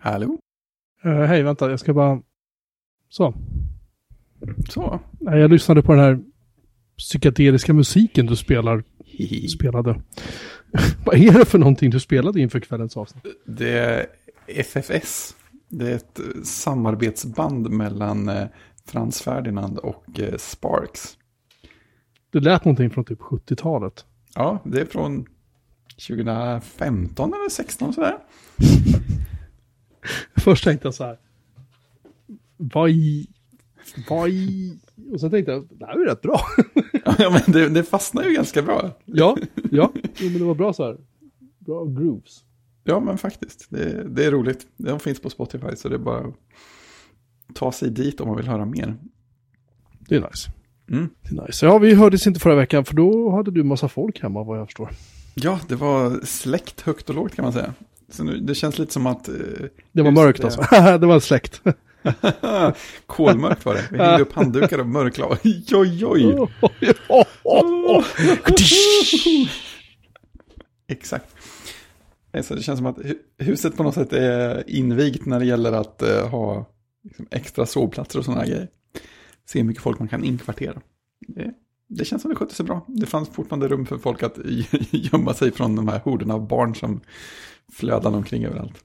Hallå? Uh, Hej, vänta, jag ska bara... Så. Så. Nej, Jag lyssnade på den här psykedeliska musiken du spelar, spelade. Vad är det för någonting du spelade inför kvällens avsnitt? Det är FFS. Det är ett eh, samarbetsband mellan eh, Frans Ferdinand och Sparks. Det lät någonting från typ 70-talet. Ja, det är från 2015 eller 16 sådär. Först tänkte jag så här. Vad i... Vad i... Och sen tänkte jag, det här är rätt bra. Ja, men det, det fastnar ju ganska bra. ja, ja. Men det var bra så här. Bra grooves. Ja, men faktiskt. Det, det är roligt. De finns på Spotify, så det är bara att ta sig dit om man vill höra mer. Det är nice. Mm. Det nice. Ja, vi hördes inte förra veckan för då hade du massa folk hemma vad jag förstår. Ja, det var släkt högt och lågt kan man säga. Så nu, det känns lite som att... Eh, Det var mörkt är- alltså. det var släkt. Kolmörkt var det. Vi hängde upp handdukar och mörkla. Oj, oj, oj. Exakt. Så det känns som att hu- huset på något sätt är invigt när det gäller att eh, ha liksom, extra sovplatser och sådana grejer. Se hur mycket folk man kan inkvartera. Det, det känns som det skötte sig bra. Det fanns fortfarande rum för folk att gömma sig från de här horderna av barn som flödade omkring överallt.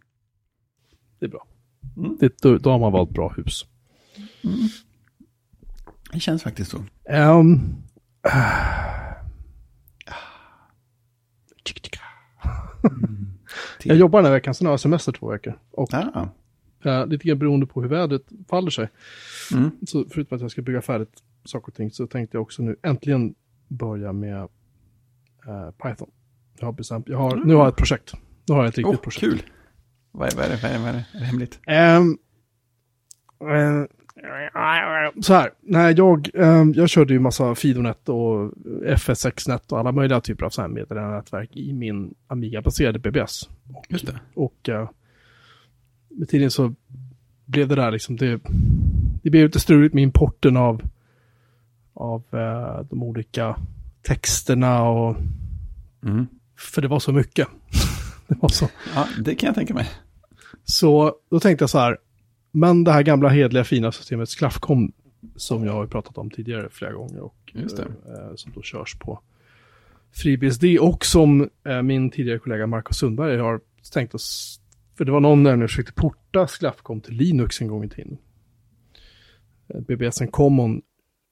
Det är bra. Mm. Det, då, då har man valt bra hus. Det känns faktiskt så. Ehm, jag jobbar den här veckan, sen har jag semester två veckor. Och Ah. eh, lite grann beroende på hur vädret faller sig. Mm. Så förutom att jag ska bygga färdigt saker och ting så tänkte jag också nu äntligen börja med eh, Python. Jag har bestämt, jag har, nu har jag ett projekt. Nu har jag ett riktigt Oh, projekt. kul. Vad är, vad, är det, vad, är det, vad är det? Är det hemligt? Ehm, eh, så här, när jag, ehm, jag körde ju massa Fidonet och FS6-net och alla möjliga typer av meddelandenätverk i min Amiga-baserade BBS. Just det. Och eh, med tiden så blev det där liksom, det, det blev lite struligt med importen av, av eh, de olika texterna och, Mm. för det var så mycket. det var så. Ja, det kan jag tänka mig. Så då tänkte jag så här, men det här gamla hedliga fina systemet Sclaffcom som jag har pratat om tidigare flera gånger och det. eh, som då körs på FreeBSD och som eh, min tidigare kollega Marcus Sundberg har tänkt oss, för det var någon nämligen som försökte porta Sclaffcom till Linux en gång i tiden. BBSen Common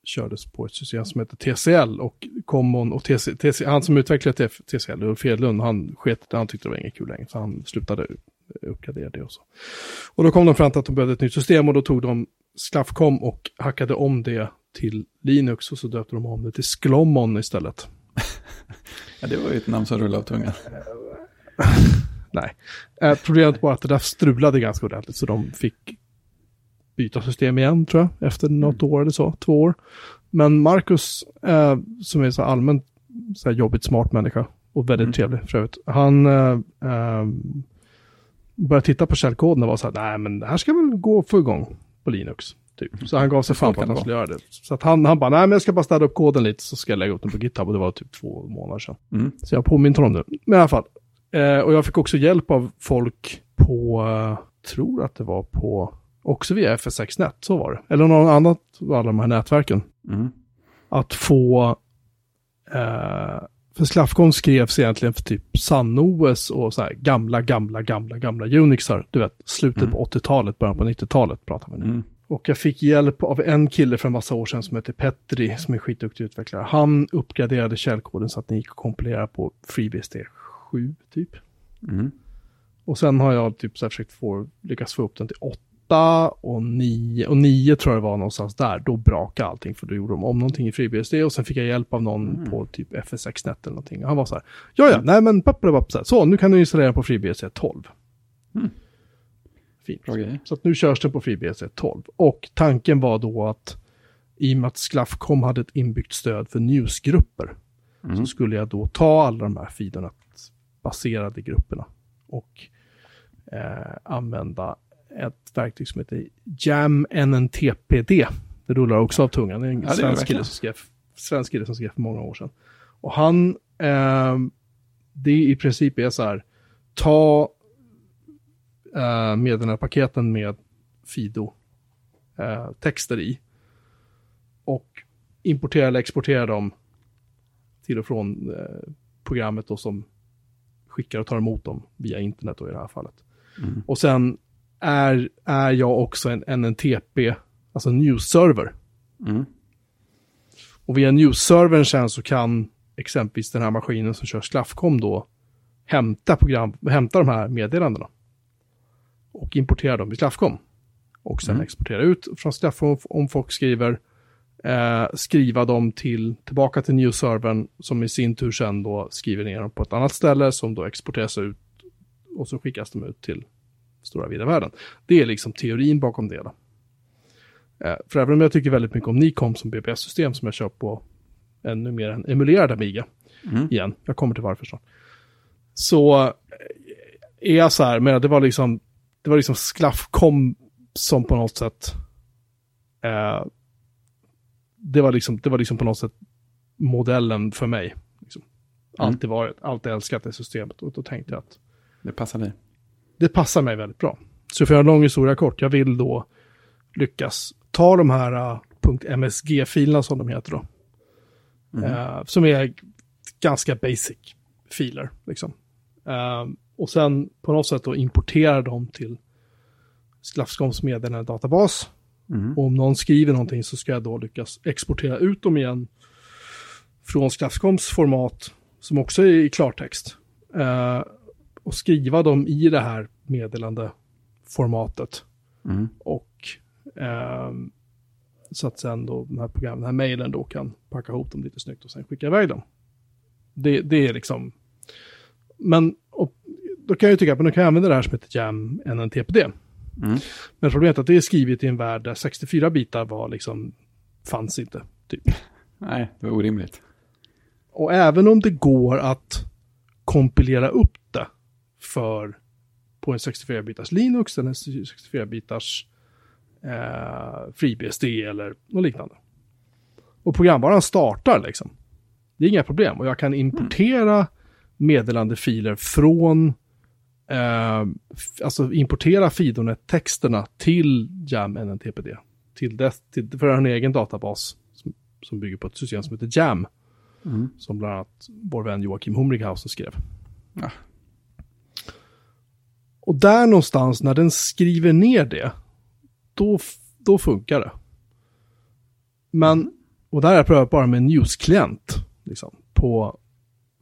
kördes på ett system som heter TCL och Common och TC, TC, han som utvecklade TCL, Ulf Edlund, han sket han tyckte det var inget kul längre så han slutade uppgradera det och så. Och då kom de fram till att de behövde ett nytt system och då tog de Sclaffcom och hackade om det till Linux och så döpte de om det till Sklommon istället. Ja, det var ju ett namn som rullade av tungan. Nej. Eh, problemet var att det där strulade ganska ordentligt så de fick byta system igen tror jag, efter något år eller så, två år. Men Marcus, eh, som är så allmänt så här jobbigt smart människa och väldigt Mm. trevlig för övrigt, han eh, eh, började titta på källkoden och var så här, nej men det här ska väl gå att få igång på Linux. Typ. Så han gav sig fan på att han skulle göra det. Så att han, han bara, nej men jag ska bara städa upp koden lite så ska jag lägga upp den på GitHub och det var typ två månader sedan. Mm. Så jag påminner honom nu. Men i alla fall. Eh, och jag fick också hjälp av folk på, eh, tror att det var på, också via FS6net, så var det. Eller någon annat av alla de här nätverken. Mm. Att få, eh, för Slaffcon skrevs egentligen för typ SunOS och så här gamla, gamla, gamla, gamla Unixar. Du vet, slutet Mm. på 80-talet, början på 90-talet pratar vi nu. Mm. Och jag fick hjälp av en kille för en massa år sedan som heter Petri, som är skitduktig utvecklare. Han uppgraderade källkoden så att den gick att kompilera på FreeBSD 7 typ. Mm. Och sen har jag typ så här försökt få, lyckas få upp den till 8 och 9. Och 9 tror jag det var någonstans där. Då brakade allting för då gjorde de om någonting i FreeBSD och sen fick jag hjälp av någon Mm. på typ FSX-net eller någonting. Han var så här, ja ja, nej men papp, papp, så, så nu kan du installera på FreeBSD 12. Mm. Fint. Så att nu körs den på FreeBSD 12. Och tanken var då att i och med att Sclaffcom hade ett inbyggt stöd för newsgrupper Mm. så skulle jag då ta alla de här Fidonet-baserade grupperna och eh, använda ett verktyg som heter Jam NNTPD. Det rullar också av tungan. Det är en gör det svensk, kille verkligen. som skrev, svensk kille som skrev för många år sedan. Och han eh, det i princip är så här, ta eh, meddelandepaketen med Fido-texter i och importera eller exportera dem till och från eh, programmet då som skickar och tar emot dem via internet då i det här fallet. Mm. Och sen är, är jag också en NNTP, alltså news-server. Mm. Och via news-servern sen så kan exempelvis den här maskinen som kör Slaffcom då hämta, program, hämta de här meddelandena. Och importera dem i Slaffcom. Och sen Mm. exportera ut från Slaffcom om folk skriver. Eh, skriva dem till, tillbaka till news-servern som i sin tur sen då skriver ner dem på ett annat ställe som då exporteras ut och så skickas de ut till stora vida världen. Det är liksom teorin bakom det. Då. Eh, för även om jag tycker väldigt mycket om Nicom som BBS-system som jag kör på ännu mer en emulerad Amiga Mm. igen, jag kommer till varför snart. Så eh, är jag så här, men det var liksom, det var liksom Sklaffcom som på något sätt, eh, det var liksom, det var liksom på något sätt modellen för mig. Liksom. Alltid varit, alltid älskat det systemet och då tänkte jag att Det passar dig. Det passar mig väldigt bra. Så för att göra en lång historia kort, jag vill då lyckas ta de här uh, .msg-filerna som de heter då. Mm. Eh, som är ganska basic filer. Liksom. Eh, och sen på något sätt då importera dem till Sklaffskoms databas. Mm. Och om någon skriver någonting så ska jag då lyckas exportera ut dem igen från Sklaffskoms format som också är i klartext. Eh, och skriva dem i det här meddelandeformatet. Mm. Och ehm, så att sen då den här programmen, den här mejlen då kan packa ihop dem lite snyggt och sen skicka iväg dem. Det, det är liksom, men och, då kan jag ju tycka att då kan jag använda det här som heter Jam NNTPD. Mm. Men problemet är att det är skrivet i en värld där 64 bitar var liksom, fanns inte. Typ. Nej, det var orimligt. Och även om det går att kompilera upp för på en 64-bitars Linux eller en 64-bitars eh, FreeBSD eller något liknande. Och programvaran startar liksom. Det är inga problem och jag kan importera meddelandefiler från eh, alltså importera Fidonet-texterna till Jam NNTPD. Till, dess, till för en egen databas som, som bygger på ett system som heter Jam Mm. som bland annat vår vän Joakim Humrighausen skrev. Ja. Och där någonstans, när den skriver ner det, då, då funkar det. Men, och där har jag prövat bara med en news-klient, liksom, på,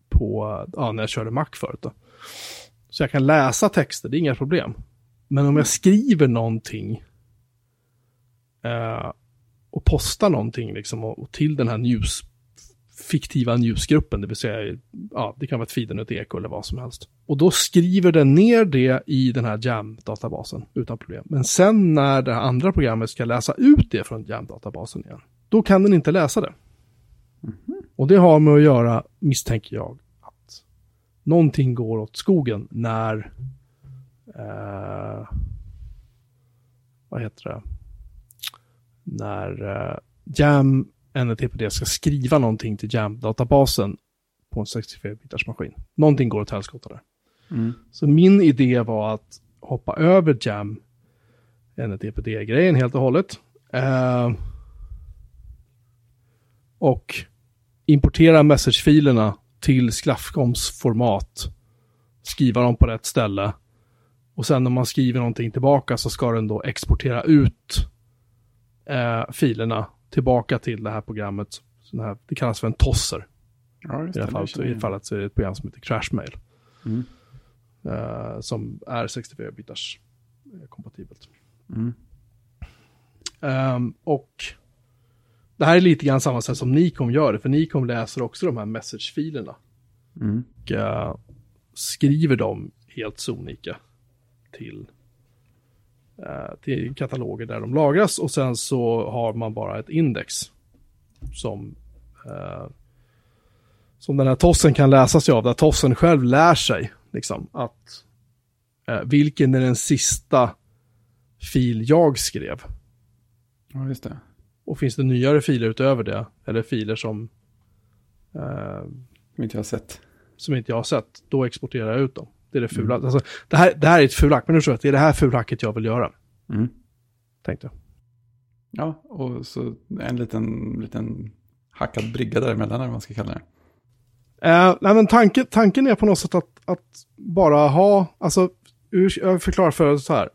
på, ja, när jag körde Mac förut då. Så jag kan läsa texter, det är inga problem. Men om jag skriver någonting eh, och postar någonting liksom, och, och till den här news fiktiva newsgruppen, det vill säga, ja, det kan vara ett feeden, ett eko eller vad som helst. Och då skriver den ner det i den här Jam-databasen utan problem. Men sen när det andra programmet ska läsa ut det från Jam-databasen igen, då kan den inte läsa det. Och det har med att göra, misstänker jag, att någonting går åt skogen när, eh, vad heter det, när eh, Jam NTPD ska skriva någonting till Jam-databasen på en 64-bitars maskin. Någonting går åt helskotta där. Mm. Så min idé var att hoppa över Jam NTPD-grejen helt och hållet. Eh, och importera messagefilerna till Sklaffcoms format. Skriva dem på rätt ställe. Och sen när man skriver någonting tillbaka så ska den då exportera ut eh, filerna tillbaka till det här programmet. Så det, här, det kallas för en tosser. Ja, I det fallet, I fallet så är det ett program som heter Crashmail. Mm. eh, som är 64-bitars eh, kompatibelt. Mm. Ehm, och det här är lite grann samma sätt som Nicom gör det, för Nicom läser också de här messagefilerna Mm. och eh, skriver dem helt sonika till, till kataloger där de lagras och sen så har man bara ett index som, eh, som den här tossen kan läsa sig av, där tossen själv lär sig liksom att eh, vilken är den sista fil jag skrev. Ja, just det. Och finns det nyare filer utöver det, eller filer som, eh, Som inte jag har sett. som inte jag har sett, då exporterar jag ut dem. Det är det fula. Alltså, det, här, det här är ett fulhack, men nu tror jag att det är det här fulhacket jag vill göra, Mm. tänkte jag. Ja, och så en liten, liten hackad brygga däremellan, eller vad man ska kalla det. Eh, nej, men tanken, tanken är på något sätt att, att bara ha, alltså, ur- jag förklarar för så här.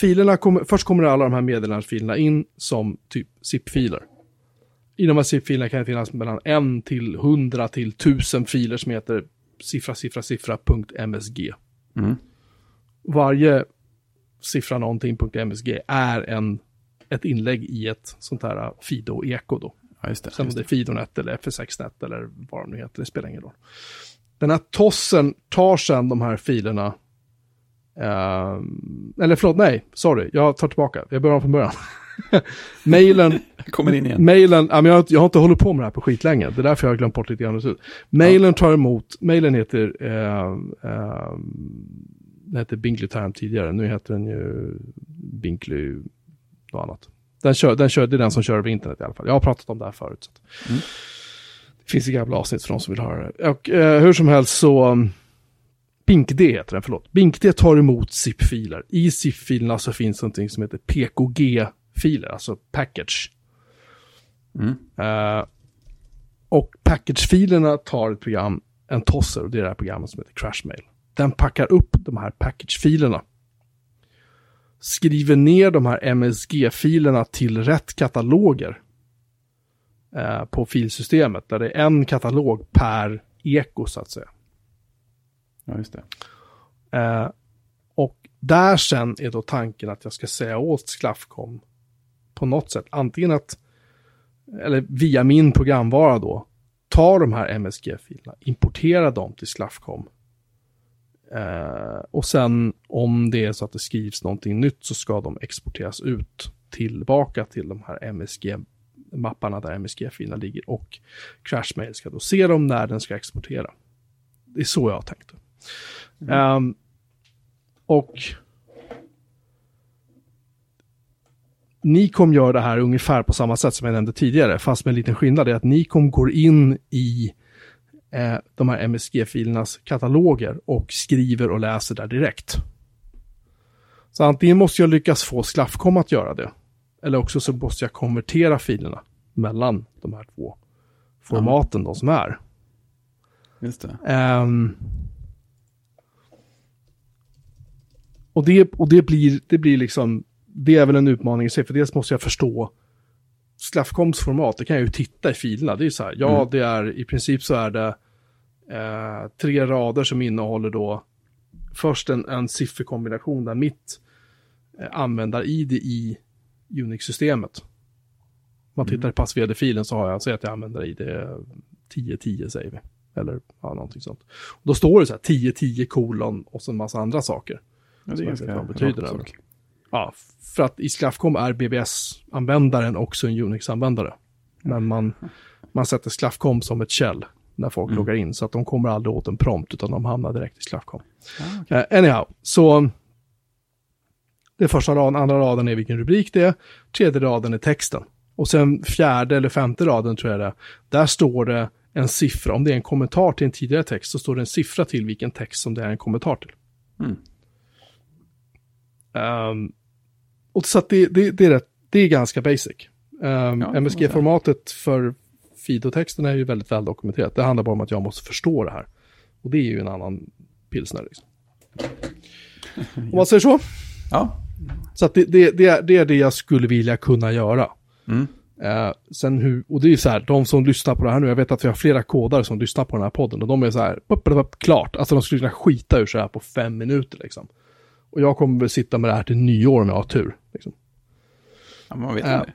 Filerna kommer, först kommer alla de här meddelandefilerna in som typ zip-filer. I de här zip-filerna kan det finnas mellan en till hundra till tusen filer som heter siffra, siffra, siffra.msg. Mm. Varje siffra någonting.msg är en, ett inlägg i ett sånt här Fido-eko då. Ja, just det. Sen om Just det det. är Fidonet eller FS6net eller vad de nu heter, det spelar ingen roll. Den här tossen tar sen de här filerna. ehm, eller förlåt, nej, sorry, jag tar tillbaka. Jag börjar om från början. Mailen, kommer in igen. mailen, ja, men jag, jag har inte hållit på med det här på skitlänge. Det är därför jag har glömt bort lite grann ut. Mailen tar emot, mailen heter, eh, eh, den hette Binkley Time tidigare, nu heter den ju Binkley något annat. Den kör, den kör, det är den som kör över internet i alla fall. Jag har pratat om det här förut. Mm. Det finns ett gamla avsnitt för de som vill höra det. Och eh, hur som helst så, um, BinkD heter den, förlåt. BinkD tar emot zip-filer. I zip-filerna så finns någonting som heter PKG-filer, alltså package. Mm. Eh, och package-filerna tar ett program, en tosser, och det är det här programmet som heter Crashmail. Den packar upp de här package-filerna. Skriver ner de här MSG-filerna till rätt kataloger. eh, på filsystemet, där det är en katalog per eko så att säga. Ja, just det. Eh, och där sen är då tanken att jag ska säga åt Sklaffcom på något sätt, antingen att, eller via min programvara då, ta de här MSG-filerna, importera dem till Sklaffcom. Eh, och sen om det är så att det skrivs någonting nytt så ska de exporteras ut tillbaka till de här MSG-mapparna där MSG-filerna ligger och Crashmail ska då se dem när den ska exportera. Det är så jag har tänkt. Ehm, och Nikom gör det här ungefär på samma sätt som jag nämnde tidigare, fast med en liten skillnad. Är att Nikom går in i eh, de här MSG-filernas kataloger och skriver och läser där direkt. Så antingen måste jag lyckas få Sklaffcom att göra det, eller också så måste jag konvertera filerna mellan de här två formaten de som är. Just det. Ehm, och det, och det, blir, det blir liksom, det är väl en utmaning i sig, för dels måste jag förstå Sklaffcoms format, det kan jag ju titta i filerna. Det är ju så här, ja Mm. det är, i princip så är det eh, tre rader som innehåller då först en, en sifferkombination där mitt eh, användar-id i Unix-systemet. Man tittar i pass-vd-filen så har jag, säg att jag använder ID 1010 säger vi. Eller ja, någonting sånt. Och då står det så här 1010 kolon och så en massa andra saker. Ja, det är ganska vad betyder det. Ja, för att i Sklaffcom är BBS-användaren också en Unix-användare. Men man, man sätter Sklaffcom som ett käll när folk Mm. loggar in. Så att de kommer aldrig åt en prompt utan de hamnar direkt i Sklaffcom. Ah, okej. Uh, anyhow, så det är första raden, andra raden är vilken rubrik det är, tredje raden är texten. Och sen fjärde eller femte raden tror jag det är, där står det en siffra, om det är en kommentar till en tidigare text så står det en siffra till vilken text som det är en kommentar till. Mm. Ehm, och så att det, det, det, är rätt, det är ganska basic. Um, säga. MSG-formatet för Fido-texten är ju väldigt väl dokumenterat. Det handlar bara om att jag måste förstå det här. Och det är ju en annan pilsner. Liksom. Om man säger så. Ja. Så att det, det, det, är, det är det jag skulle vilja kunna göra. Mm. Eh, sen hur, och det är så här, de som lyssnar på det här nu, jag vet att vi har flera kodare som lyssnar på den här podden och de är så här, upp, upp, upp, klart, alltså de skulle kunna skita ur så här på fem minuter liksom. Och jag kommer väl sitta med det här till nyår om jag har tur. Liksom. ja, man vet inte.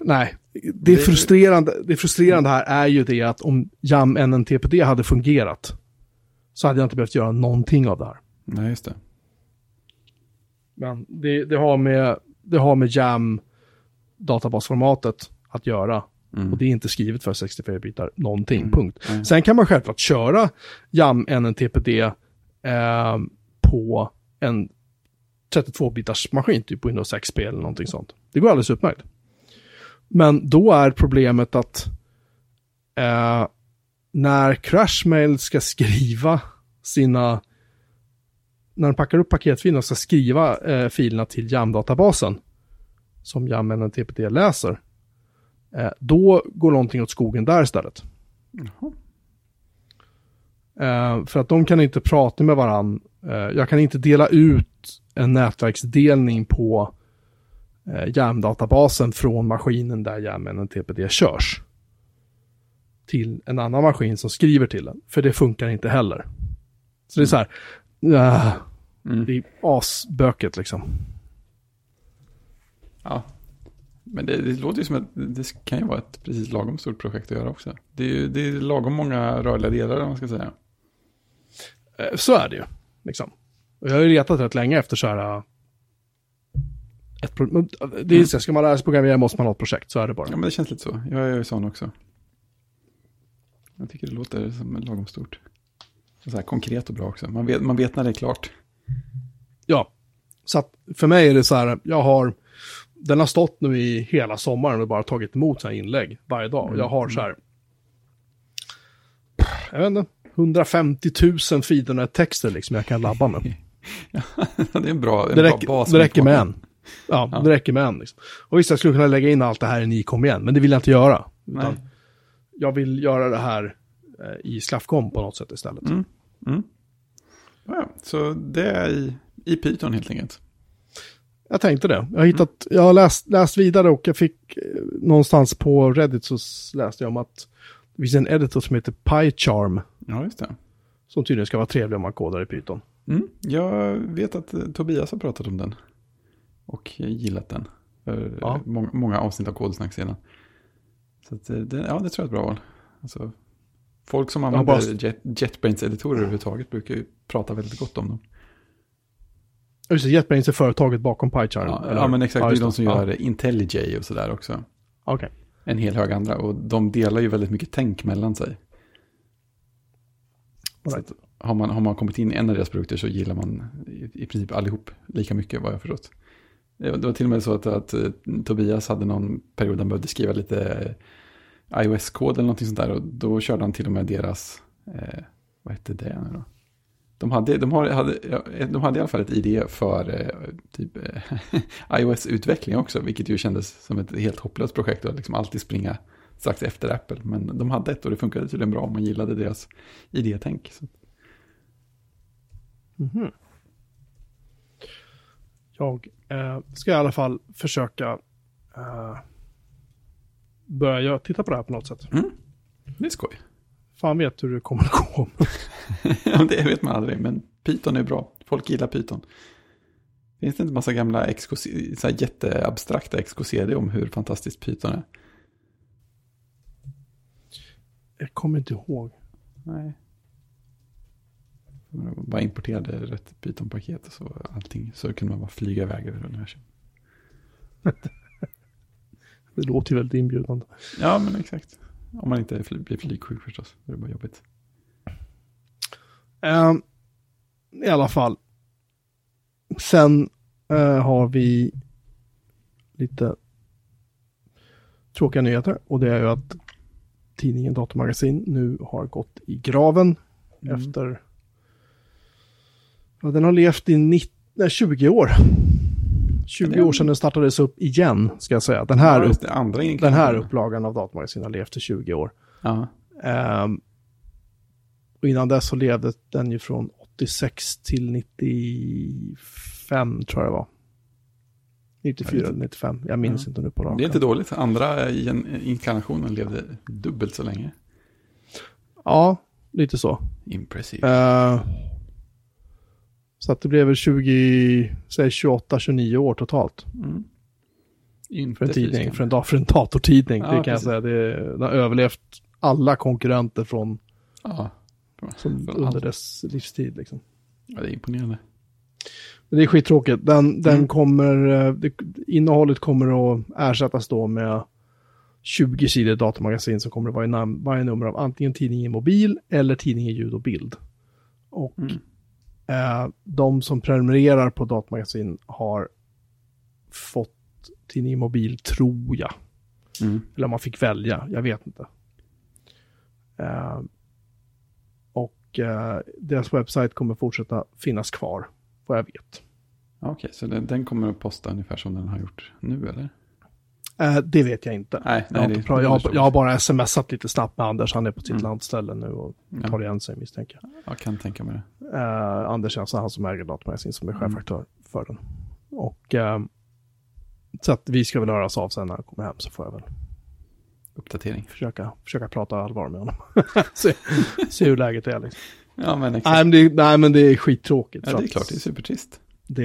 Nej, det, Det- frustrerande, det frustrerande här är ju det att om JAM NNTPD hade fungerat så hade jag inte behövt göra någonting av det här. Nej, just det. Men det, det, har, med, det har med JAM databasformatet att göra. Mm. Och det är inte skrivet för 64-bitar någonting, Mm. punkt. Nej. Sen kan man självklart köra JAM NNTPD eh, på en 32-bitars maskin, typ Windows XP eller någonting sånt. Det går alldeles utmärkt. Men då är problemet att eh, när Crashmail ska skriva sina, när de packar upp paketfilerna och ska skriva eh, filerna till YAM-databasen, som YAM TPT läser, eh, då går någonting åt skogen där istället. Jaha. Eh, för att de kan inte prata med varandra. Eh, jag kan inte dela ut en nätverksdelning på eh, YAM-databasen från maskinen där YAM TPD körs. Till en annan maskin som skriver till den. För det funkar inte heller. Så det är så här. Uh, Mm. det är asböket liksom. Ja. Men det, det låter ju som att det kan ju vara ett precis lagom stort projekt att göra också. Det är ju det är lagom många rörliga delar om man ska säga. Eh, Så är det ju. Liksom. Och jag har ju letat rätt länge efter så här... äh, Ett pro- äh, det är så, ska man lära sig programmera måste man ha ett projekt, så är det bara. Ja men det känns lite så. Jag är ju sån också. Jag tycker det låter som lagom stort. Så här konkret och bra också. Man vet, man vet när det är klart. Ja, så att för mig är det så här, jag har, den har stått nu i hela sommaren och bara tagit emot så här inlägg varje dag. Och jag har så här, jag vet inte, 150 000 Fidonet-texter liksom jag kan labba med. det är en bra, en Det bra räcker, bas. det räcker med en. Ja, Ja. det räcker med en. Liksom. Och visst, jag skulle kunna lägga in allt det här i ni kom igen, men det vill jag inte göra. Jag vill göra det här eh, i Slaffcom på något sätt istället. Mm. Mm. Ja, så det är i, i Python helt enkelt. Jag tänkte det. Jag har, hittat, jag har läst, läst vidare och jag fick eh, någonstans på Reddit så läste jag om att det finns en editor som heter PyCharm Ja, just det. som tydligen ska vara trevlig om man kodar i Python. Mm. Jag vet att eh, Tobias har pratat om den. Och gillat den. För Ja. eh, många, många avsnitt av Kodsnack sedan. Så att, eh, det, ja, det tror jag är ett bra val. Alltså, folk som använder bara- Jet, JetBrains-editorer överhuvudtaget brukar ju prata väldigt gott om dem. Ja, Just det, JetBrains är företaget bakom PyCharm. Ja, ja men exakt. Ja, det är de som Ja, gör IntelliJ och sådär också. Okej. En hel hög andra. Och de delar ju väldigt mycket tänk mellan sig. Right har, man, har man kommit in i en av deras produkter så gillar man i, i princip allihop lika mycket vad jag förstått. Det var till och med så att, att eh, Tobias hade någon period där han behövde skriva lite eh, iOS-kod eller någonting sånt där. Och då körde han till och med deras, eh, vad hette det nu då? De hade, de, hade, de hade i alla fall ett ID för eh, typ eh, iOS-utveckling också, vilket ju kändes som ett helt hopplöst projekt att liksom alltid springa strax efter Apple. Men de hade ett och det funkade tydligen bra om man gillade deras ID-tänk. Så. Mhm. Jag eh, ska i alla fall försöka eh, börja titta på det här på något sätt. Det är skoj. Fan vet hur det kommer att gå. Ja, det vet man aldrig, men Python är bra. Folk gillar Python. Finns det inte massa gamla så jätteabstrakta XKCD om hur fantastiskt Python är? Jag kommer inte ihåg. Nej. Bara importerade rätt Python-paket och så allting. Så kunde man bara flyga iväg över universum. Det låter ju väldigt inbjudande. Ja, men exakt. Om man inte blir flygsjuk förstås. Det är bara jobbigt. Ehm, I alla fall. Sen eh, har vi lite tråkiga nyheter. Och det är ju att tidningen Datamagasin nu har gått i graven Mm. efter... Ja, den har levt i 90, nej, 20 år. 20 Ja, det- år sedan den startades upp igen, ska jag säga. Den här, upp, andra den här upplagan av Datamagasin har levt i 20 år. Ja, Ehm, och innan dess så levde den ju från 86 till 95 tror jag det var. 94 eller 95, jag minns Ja. inte nu på det är raken. inte dåligt. Andra inkarnationen levde dubbelt så länge. Ja, lite så. Impressive. Eh, så att det blev väl 20, säg 28, 29 år totalt. Mm. Inte För en tidning, för en, dag, för en datortidning. Ja, det kan precis. jag säga. Det, den har överlevt alla konkurrenter från, Ja, som, Från under dess livstid. Liksom. ja, det är imponerande. Men det är skittråkigt. Den, den Mm. kommer, eh, det, innehållet kommer att ersättas då med 20 sidor datamagasin som kommer att vara i varje nummer av antingen tidning i mobil eller tidning i ljud och bild. Och Mm. Eh, de som prenumererar på datamagasin har fått tidning i mobil, tror jag. Mm. Eller om man fick välja, jag vet inte. Eh, Och eh, deras webbsajt kommer fortsätta finnas kvar, vad jag vet. Okej, så den, den kommer att posta ungefär som den har gjort nu eller? Eh, det vet jag inte. Nej, jag, har nej, det jag, har, jag har bara smsat lite snabbt med Anders, han är på sitt Mm. landställe nu och Ja. tar igen sig misstänker jag. Jag kan tänka mig det. Eh, Anders är alltså han som äger datamagasin som är Mm. chefredaktör för den. Och eh, så att vi ska väl höras av sen när han kommer hem så får jag väl Uppdatering. försöka, försöka prata allvar med honom. se, se hur läget är liksom. Ja, men exakt. Nej men, det, nej men det är skittråkigt. ja, det är klart, det är supertrist. Det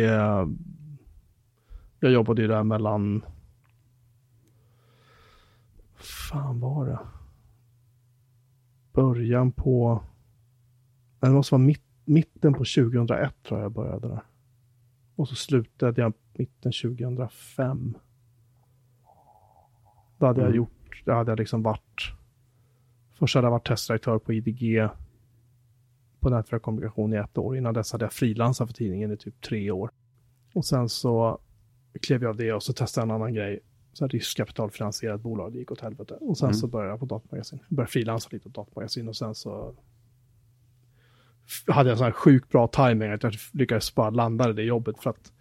jag jobbade ju där mellan, fan var det? Början på, det måste vara mitt, mitten på 2001 tror jag jag började där. Och så slutade jag mitten 2005. Då hade jag Mm. gjort, då hade jag liksom varit, först hade jag varit testredaktör på IDG på nätverkskommunikation i ett år. Innan dess hade jag frilansat för tidningen i typ tre år. Och sen så klev jag av det och så testade jag en annan grej. Så här riskkapitalfinansierat bolag, det gick åt helvete. Och sen Mm. så började jag på datamagasin. Jag började frilansa lite på datamagasin och sen så hade jag sån här sjukt bra timing att jag lyckades bara landa i det jobbet för att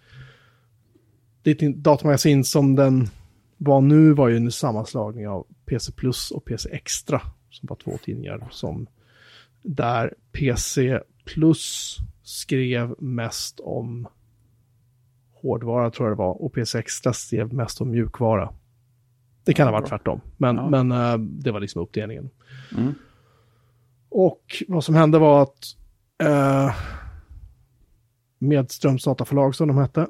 ett datamagasin som den var nu var ju en sammanslagning av PC Plus och PC Extra som var två tidningar som där PC Plus skrev mest om hårdvara tror jag det var och PC Extra skrev mest om mjukvara. Det kan ha varit tvärtom, men, Ja. men eh, det var liksom uppdelningen. Mm. Och vad som hände var att eh, Medströms dataförlag som de hette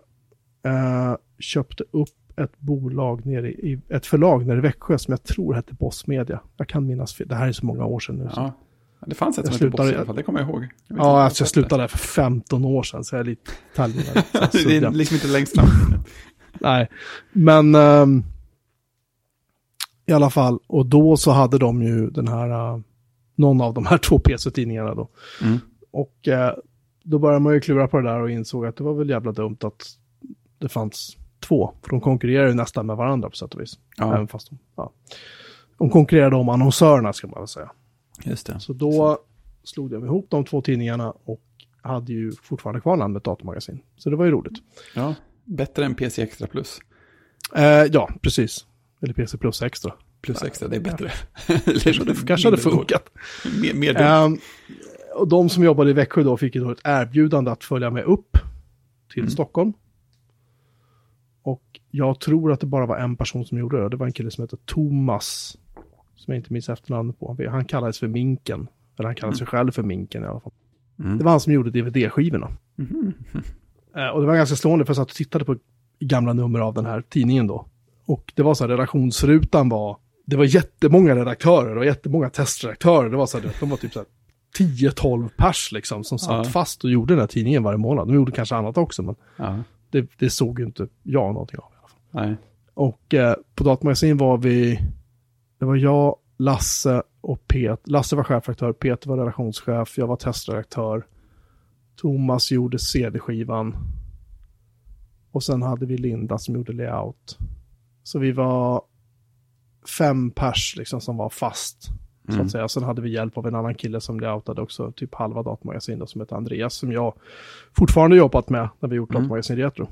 eh, köpte upp ett bolag nere i, ett förlag nere i Växjö som jag tror hette Boss Media. Jag kan minnas det här är så många år sedan nu. så- Ja. Det fanns ett Jag som hette Boss slutade- i alla fall, det kommer jag ihåg. Jag Ja, jag alltså jag slutade där för 15 år sedan, så jag är lite jag det är liksom inte längst fram. Nej, men ehm, i alla fall, och då så hade de ju den här, eh, någon av de här två PC-tidningarna då. Mm. Och eh, då började man ju klura på det där och insåg att det var väl jävla dumt att det fanns två. För de konkurrerar ju nästan med varandra på sätt och vis. Ja, Även fast de, ja. de konkurrerade om annonsörerna ska man väl säga. Just det. Så då slog de ihop de två tidningarna och hade ju fortfarande kvar namnet Datamagasin. Så det var ju roligt. Ja, bättre än PC Extra Plus. Eh, ja, precis. Eller PC Plus Extra. Plus Extra, det är bättre. Kanske hade, kanske hade funkat. Mer, mer. Ehm, och de som jobbade i Växjö då fick ju då ett erbjudande att följa med upp till Mm. Stockholm. Och jag tror att det bara var en person som gjorde det. Det var en kille som hette Thomas. Som jag inte minns efternamnet på. Han kallades för Minken. Eller han kallade sig själv för Minken i alla fall. Mm. Det var han som gjorde DVD-skivorna. Mhm. Eh, och det var ganska slående för jag satt och tittade på gamla nummer av den här tidningen då. Och det var så här, redaktionsrutan var, det var jättemånga redaktörer och jättemånga testredaktörer. Det var så här, de var typ så här 10-12 pers liksom som satt Ja. fast och gjorde den här tidningen varje månad. De gjorde kanske annat också, men Ja, det, det såg ju inte jag någonting av. i alla fall. nej. Och eh, på Datamagasin var vi, det var jag, Lasse och Pet. Lasse var chefredaktör, Peter var redaktionschef, jag var testredaktör. Thomas gjorde CD-skivan. Och sen hade vi Linda som gjorde layout. Så vi var fem pers liksom som var fast. Så Mm. att säga. Sen hade vi hjälp av en annan kille som layoutade också typ halva datamagasin som heter Andreas som jag fortfarande jobbat med när vi gjort Mm. datamagasin retro.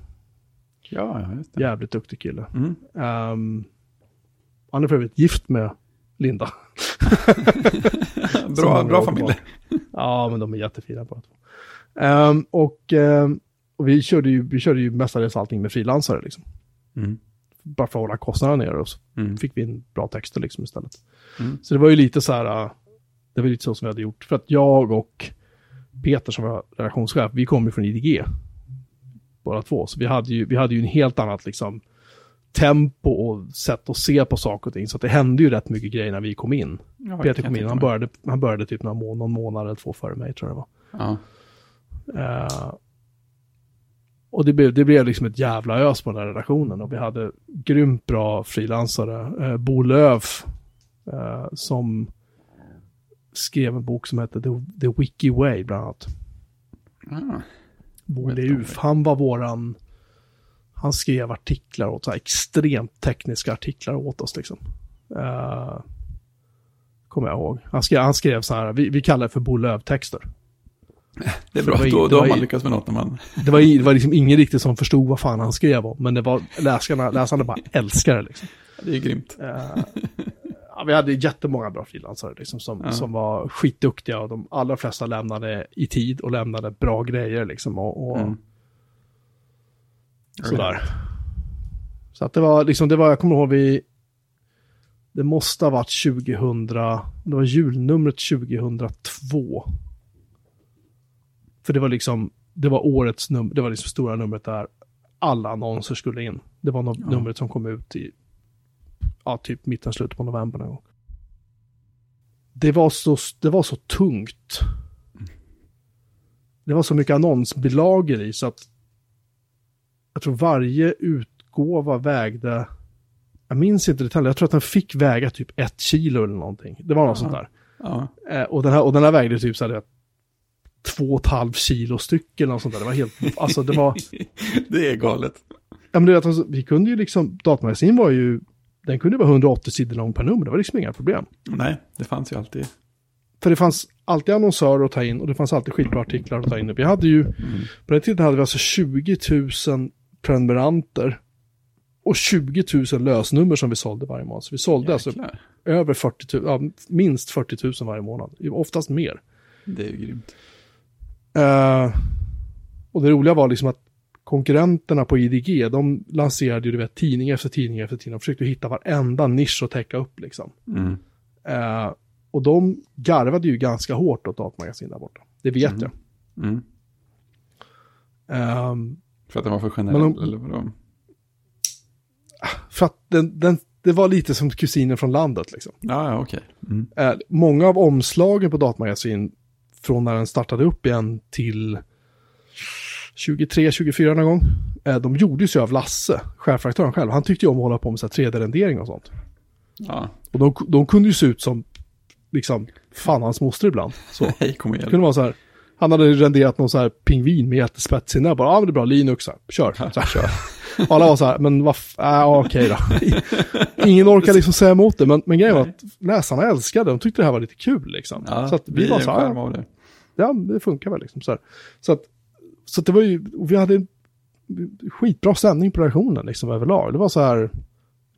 Ja, just det. Jävligt duktig kille. Mm. Ehm, han är för övrigt gift med Linda. Bra bra familj. Ja, men de är jättefina båda två. Ehm, och ehm, och vi, körde ju, vi körde ju mestadels allting med frilansare liksom. Mm. Bara för att hålla kostnaderna nere och så Mm. fick vi in bra texter liksom istället. Mm. Så det var ju lite så här, äh, det var lite så som vi hade gjort. För att jag och Peter som var redaktionschef, vi kom ju från IDG. Båda två. Så vi hade ju, vi hade ju en helt annat liksom tempo och sätt att se på saker och ting. Så att det hände ju rätt mycket grejer när vi kom in. Ja, Peter kom in, han började, han började typ någon, må någon månad eller två före mig tror jag det var. Ja. Eh, och det blev, det blev liksom ett jävla ös på den här redaktionen och vi hade grymt bra frilansare. Uh, Bo Löf eh, som skrev en bok som hette The, The Wiki Way bland annat. Ah. Bo Leuf, han var våran, han skrev artiklar åt, så här extremt tekniska artiklar åt oss liksom. Eh, Kommer jag ihåg. Han skrev, han skrev så här, vi, vi kallar det för Bo Löv-texter. Det är bra, Det var då, då var har man lyckats med något när man... Det var, det var liksom ingen riktigt som förstod vad fan han skrev om, men det var läsarna, läsarna bara älskade det liksom. Det är grymt. Eh, ja, vi hade jättemånga bra frilansare liksom, som, Ja. som var skitduktiga och de allra flesta lämnade i tid och lämnade bra grejer liksom. Och, och Mm. Sådär. Så att det var liksom, det var, jag kommer ihåg vi, det måste ha varit 2000, det var julnumret 2002. För det var liksom, det var årets nummer, det var liksom stora numret där alla annonser skulle in. Det var no- Ja. numret som kom ut i, ja, typ mitten, slutet på november någon gång. Det var så, det var så tungt. Det var så mycket annonsbilagor i så att jag tror varje utgåva vägde, jag minns inte detaljer, jag tror att den fick väga typ ett kilo eller någonting. Det var något sånt där. Ja. Eh, och, den här, och den här vägde typ så här, två och ett halvt kilo styck eller något sånt där. Det var helt, alltså det var, det är galet. ja men du vet, alltså, vi kunde ju liksom, datamagasin var ju, den kunde vara 180 sidor lång per nummer, det var liksom inga problem. Nej, det fanns ju alltid. För det fanns alltid annonsörer att ta in och det fanns alltid skitbra artiklar att ta in. Vi hade ju, Mm. på den tiden hade vi alltså 20 000 prenumeranter och 20 000 lösnummer som vi sålde varje månad. Så vi sålde alltså Jäklar. över 40 000, ja, minst 40 000 varje månad, oftast mer. Det är ju grymt. Eh, och det roliga var liksom att konkurrenterna på IDG, de lanserade ju du vet, tidning efter tidning efter tidning. De försökte hitta varenda nisch att täcka upp liksom. Mm. Eh, och de garvade ju ganska hårt åt datamagasin där borta. Det vet Mm. jag. Mm. Ehm, För att den var för generell, om- eller vadå? för att den, den, det var lite som kusinen från landet liksom. Ja, ja, okej. Mm. Eh, många av omslagen på datamagasin från när den startade upp igen till 23, 24 någon gång. Eh, de gjordes ju av Lasse, chefredaktören själv. Han tyckte ju om att hålla på med så här 3D-rendering och sånt. Ja, Och de, de kunde ju se ut som, liksom, fan hans moster ibland. Så. Det hej, kom igen. kunde vara så här, han hade renderat någon så här pingvin med jättespets i bara, ja men det är bra, Linux, här, kör. Så här, kör. Och alla var så här, men vad, äh, okej då. Ingen orkar liksom säga emot det, men, men grejen var att läsarna älskade, de tyckte det här var lite kul liksom. Ja, så att vi var en så här, av det. ja, det funkar väl liksom så här. Så att, så att det var ju, vi hade skitbra stämning på redaktionen liksom överlag. Det var så här,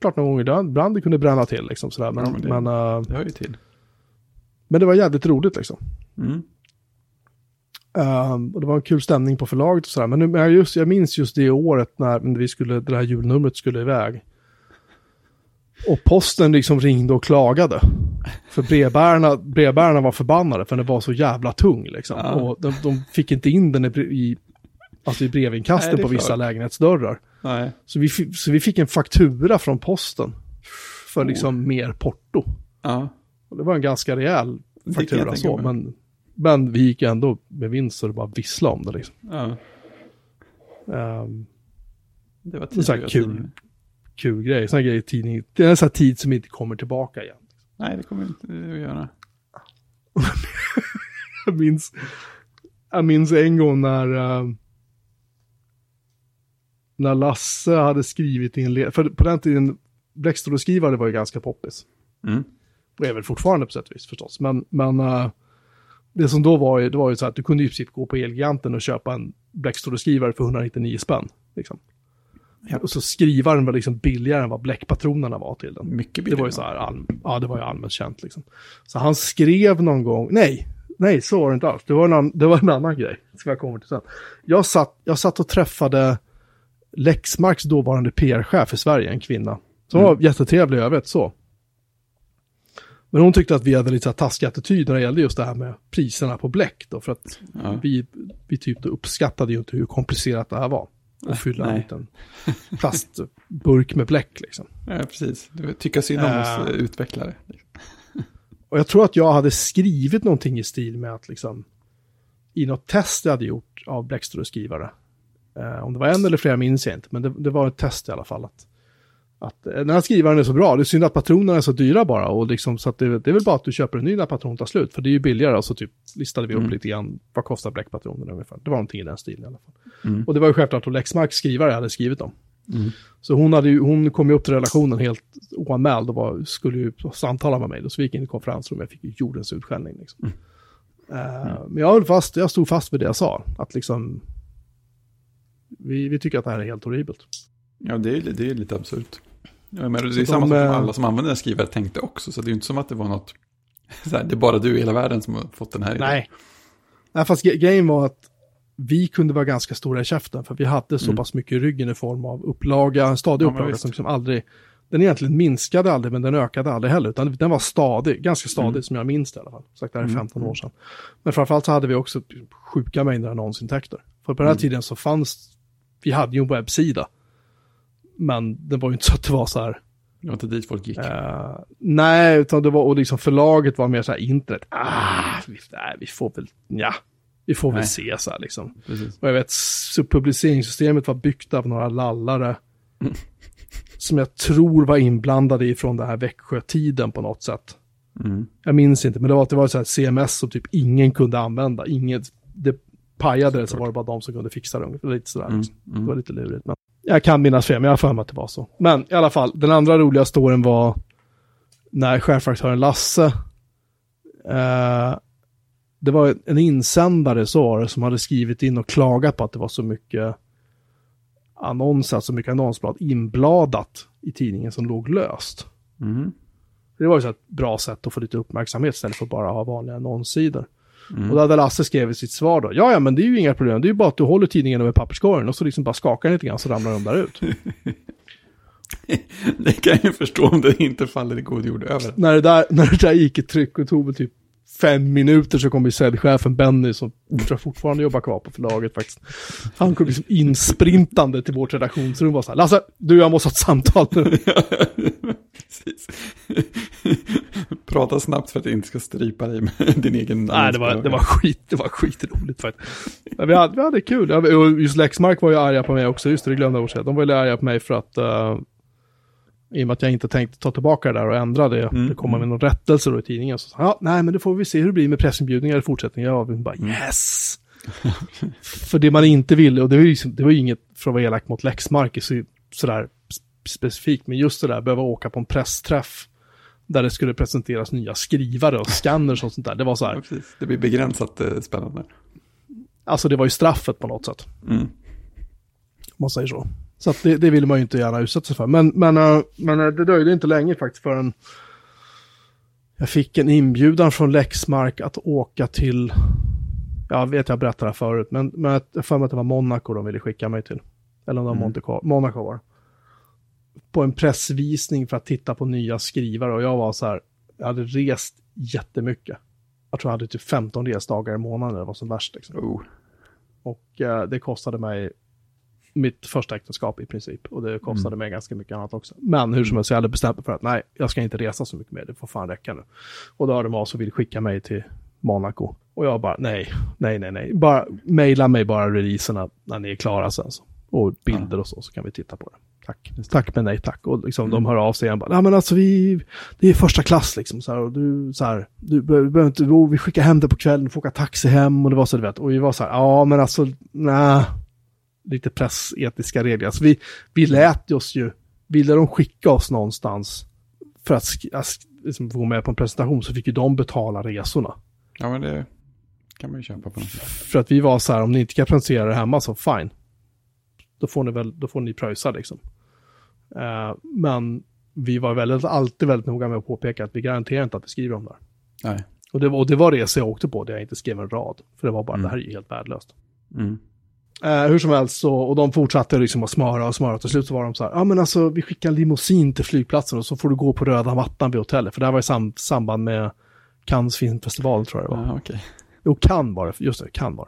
klart någon gång ibland det kunde bränna till liksom sådär, men, Ja, men, men det- eh, Det hör ju till. men det var jävligt roligt liksom. Mm. Ehm, och det var en kul stämning på förlaget och sådär. Men nu, jag, just, jag minns just det året när vi skulle, det här julnumret skulle iväg. Och posten liksom ringde och klagade. För brevbärarna, brevbärarna var förbannade för den var så jävla tung liksom. Ja. Och de, de fick inte in den i, i, alltså i brevinkasten Nej, på vissa klart. lägenhetsdörrar. Nej. Så vi, så vi fick en faktura från posten. För Oh. liksom mer porto. Ja, Och det var en ganska rejäl faktura så. Men, men vi gick ändå med vinst så det bara visslade om det liksom. ja. Ehm, Det var här tidigare kul. kul grej. Sån grej i tidning. Det är en sån här tid som inte kommer tillbaka igen. Nej, det kommer inte att göra. Jag minns, jag minns en gång när, eh, när Lasse hade skrivit i en led, för på den tiden, Blackstory-skrivare var ju ganska poppis. Mm. Och är väl fortfarande på sätt och vis förstås. Men, men eh, det som då var ju, det var ju så att du kunde i princip gå på Elgiganten och köpa en Blackstory-skrivare för 199 spänn. Liksom. Ja. Och så skrivaren var liksom billigare än vad bläckpatronerna var till den. Mycket Det billigare. var ju så här, all, ja det var ju allmänt känt liksom. Så han skrev någon gång, nej, nej så var det inte alls. Det var en, annan, det var en annan grej, som jag kommer till sen. Jag satt, jag satt och träffade Lexmarks dåvarande PR-chef i Sverige, en kvinna. Som Mm. var jättetrevlig i övrigt så. Men hon tyckte att vi hade lite så här taskig attityd när det gällde just det här med priserna på bläck då. För att Ja. vi, vi typ uppskattade ju inte hur komplicerat det här var. Att fylla en nej. liten plastburk med bläck liksom. ja, precis. Du tycker synd om oss Äh. eh, utvecklare. Och jag tror att jag hade skrivit någonting i stil med att liksom i något test jag hade gjort av Blackstory-skrivare. Eh, om det var en eller flera minns jag inte, men det, det var ett test i alla fall. Att, att eh, den här skrivaren är så bra, det är synd att patronerna är så dyra bara. Och liksom, så det, det är väl bara att du köper en ny när patronen tar slut, för det är ju billigare. Och så typ listade vi upp Mm. lite grann, vad kostar bläckpatronerna ungefär. Det var någonting i den stilen i alla fall. Mm. Och det var ju självklart att Lexmarks skrivare hade skrivit dem. Mm. Så hon, hade ju, hon kom ju upp till relationen helt oanmäld och var, skulle ju samtala med mig. Då, så vi gick in i konferensrummet och jag fick ju jordens utskällning. Liksom. Eh, Men jag höll fast, jag stod fast vid det jag sa. Att liksom, vi, vi tycker att det här är helt horribelt. Ja, det är, det är lite absurt. Ja, men det är Så samma de, sak som alla som använder den skrivare tänkte också, så det är ju inte som att det var något, så här, det är bara du i hela världen som har fått den här idén. Nej. Nej, fast grejen var att vi kunde vara ganska stora i käften för vi hade så Mm. pass mycket i ryggen i form av upplaga, en stadig Ja, upplaga som liksom aldrig, den egentligen minskade aldrig men den ökade aldrig heller, utan den var stadig, ganska stadig Mm. som jag minns det i alla fall. Sagt det här är Mm. 15 år sedan. Men framförallt så hade vi också sjuka mängder annonsintäkter. För på den här Mm. tiden så fanns, vi hade ju en webbsida. Men det var ju inte så att det var så här, Det var inte dit folk gick. Eh, nej, utan det var, och liksom förlaget var mer så här internet. Ah, vi, nej, vi får väl, ja, vi får väl Nej. se så här liksom. Precis. Och jag vet, så publiceringssystemet var byggt av några lallare. Mm. Som jag tror var inblandade ifrån den här Växjö-tiden på något sätt. Mm. Jag minns inte, men det var, det var så här CMS som typ ingen kunde använda. Inget, det pajade det så Såklart. var det bara de som kunde fixa det. Lite sådär. Mm. Liksom. Det var lite lurigt. Men jag kan minnas fel, men jag har för mig att det var så. Men i alla fall, den andra roliga storyn var när chefredaktören Lasse, eh, det var en insändare så var det, som hade skrivit in och klagat på att det var så mycket annonser, alltså mycket annonsblad inbladat i tidningen som låg löst. Mm. Det var ju så ett bra sätt att få lite uppmärksamhet istället för att bara ha vanliga annonssidor. Mm. Och då hade Lasse skrivit sitt svar då. Ja, ja, men det är ju inga problem. Det är ju bara att du håller tidningen över papperskorgen och så liksom bara skakar den lite grann så ramlar de där ut. Det kan jag ju förstå om det inte faller i god jord över. när, det där, när det där gick i tryck och tog väl typ fem minuter så kom ju säljchefen Benny som tror jag fortfarande jobbar kvar på förlaget faktiskt. Han kom liksom insprintande till vårt redaktionsrum och var så här, Lasse, du jag måste ha ett samtal nu. Prata snabbt för att jag inte ska strypa dig med din egen Nej, det var, det var skit, det var skitroligt faktiskt. Men vi, hade, vi hade kul. Just Lexmark var ju arga på mig också, just det, det glömde jag att säga. De var ju arga på mig för att, uh, i och med att jag inte tänkte ta tillbaka det där och ändra det, Mm, det komma med någon rättelse då i tidningen. Så, ja, nej, men det får vi se hur det blir med pressinbjudningar i fortsättningen. Jag bara, yes! för det man inte ville, och det var ju, liksom- det var ju inget för att vara elak mot Lexmark så, sådär specifikt, men just det där, behöva åka på en pressträff där det skulle presenteras nya skrivare och scanners och sånt där. Det var så här, Ja. Det blir begränsat eh, spännande. Alltså det var ju straffet på något sätt, Mm. om man säger så. Så det, det ville man ju inte gärna utsätta sig för. Men, men, äh, men äh, det dröjde inte länge faktiskt förrän jag fick en inbjudan från Lexmark att åka till, jag vet jag berättade det här förut, men, men jag för mig att det var Monaco de ville skicka mig till. Eller om det var Mm. Monte Carlo, Monaco var. På en pressvisning för att titta på nya skrivare och jag var så här, jag hade rest jättemycket. Jag tror jag hade typ 15 resdagar i månaden, det var som värst liksom. Oh. Och eh, det kostade mig mitt första äktenskap i princip. Och det kostade mig ganska mycket annat också. Men hur som helst, jag hade bestämt mig för att nej, jag ska inte resa så mycket mer. Det får fan räcka nu. Och då hörde de av sig och ville skicka mig till Monaco. Och jag bara, nej, nej, nej, nej. Bara mejla mig bara releaserna när ni är klara sen. Så. Och bilder och så, så kan vi titta på det. Tack. Tack men nej tack. Och liksom de hör av sig igen bara, men alltså vi, det är första klass liksom. Så här, och du, så här, du be- behöver inte, oh, vi skickar hem det på kvällen, du får åka taxi hem och det var så du vet. Och vi var så här, ja men alltså, nej. Lite pressetiska regler. Alltså vi, vi lät oss ju, ville de skicka oss någonstans för att att liksom, få gå med på en presentation så fick ju de betala resorna. Ja, men det kan man ju köpa på något sätt. För att vi var så här, om ni inte kan presentera det hemma så fine. Då får ni väl, då får ni pröjsa liksom. Eh, men vi var väldigt, alltid väldigt noga med att påpeka att vi garanterar inte att vi skriver om det här. Nej. Och det var, och det var resor jag åkte på där jag inte skrev en rad. För det var bara, Mm. det här är ju helt värdelöst. Mm. Eh, hur som helst så, och de fortsatte liksom att smöra och smöra. Till slut så var de så här, ja men alltså vi skickar limousin till flygplatsen och så får du gå på röda mattan vid hotellet. För det här var i sam samband med Cannes filmfestival tror jag det var. Ja, okej. Jo, kan var det. Just det, kan var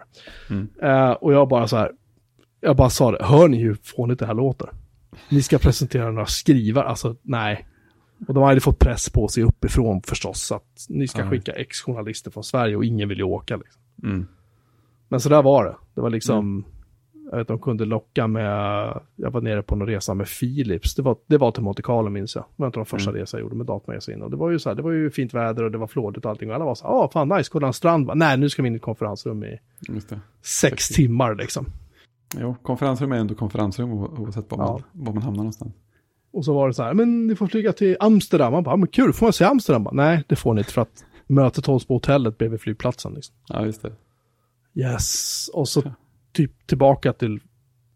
det. Mm. Eh, och jag bara så här, jag bara sa det, hör ni hur fånigt det här låter? Ni ska presentera några skrivare, alltså nej. Och de hade fått press på sig uppifrån förstås, att ni ska Ja. skicka ex-journalister från Sverige och ingen vill ju åka. Liksom. Mm. Men så där var det. Det var liksom, jag vet de kunde locka med, jag var nere på någon resa med Philips. Det var, det var till Monte Carlo minns jag. Det var inte de första Mm. resa jag gjorde med datamagasin. Och det var ju så här, det var ju fint väder och det var flådigt och allting. Och alla var så här, ja fan nice, kolla en strand. va?" Nej, nu ska vi in i ett konferensrum i sex timmar liksom. Jo, konferensrum är ändå konferensrum oavsett var, Ja. man, var man hamnar någonstans. Och så var det så här, men ni får flyga till Amsterdam. Man bara, men kul, får man se Amsterdam? Bara, Nej, det får ni inte för att mötet hålls på hotellet bredvid flygplatsen. Liksom. Ja, just det. Yes, och så typ tillbaka till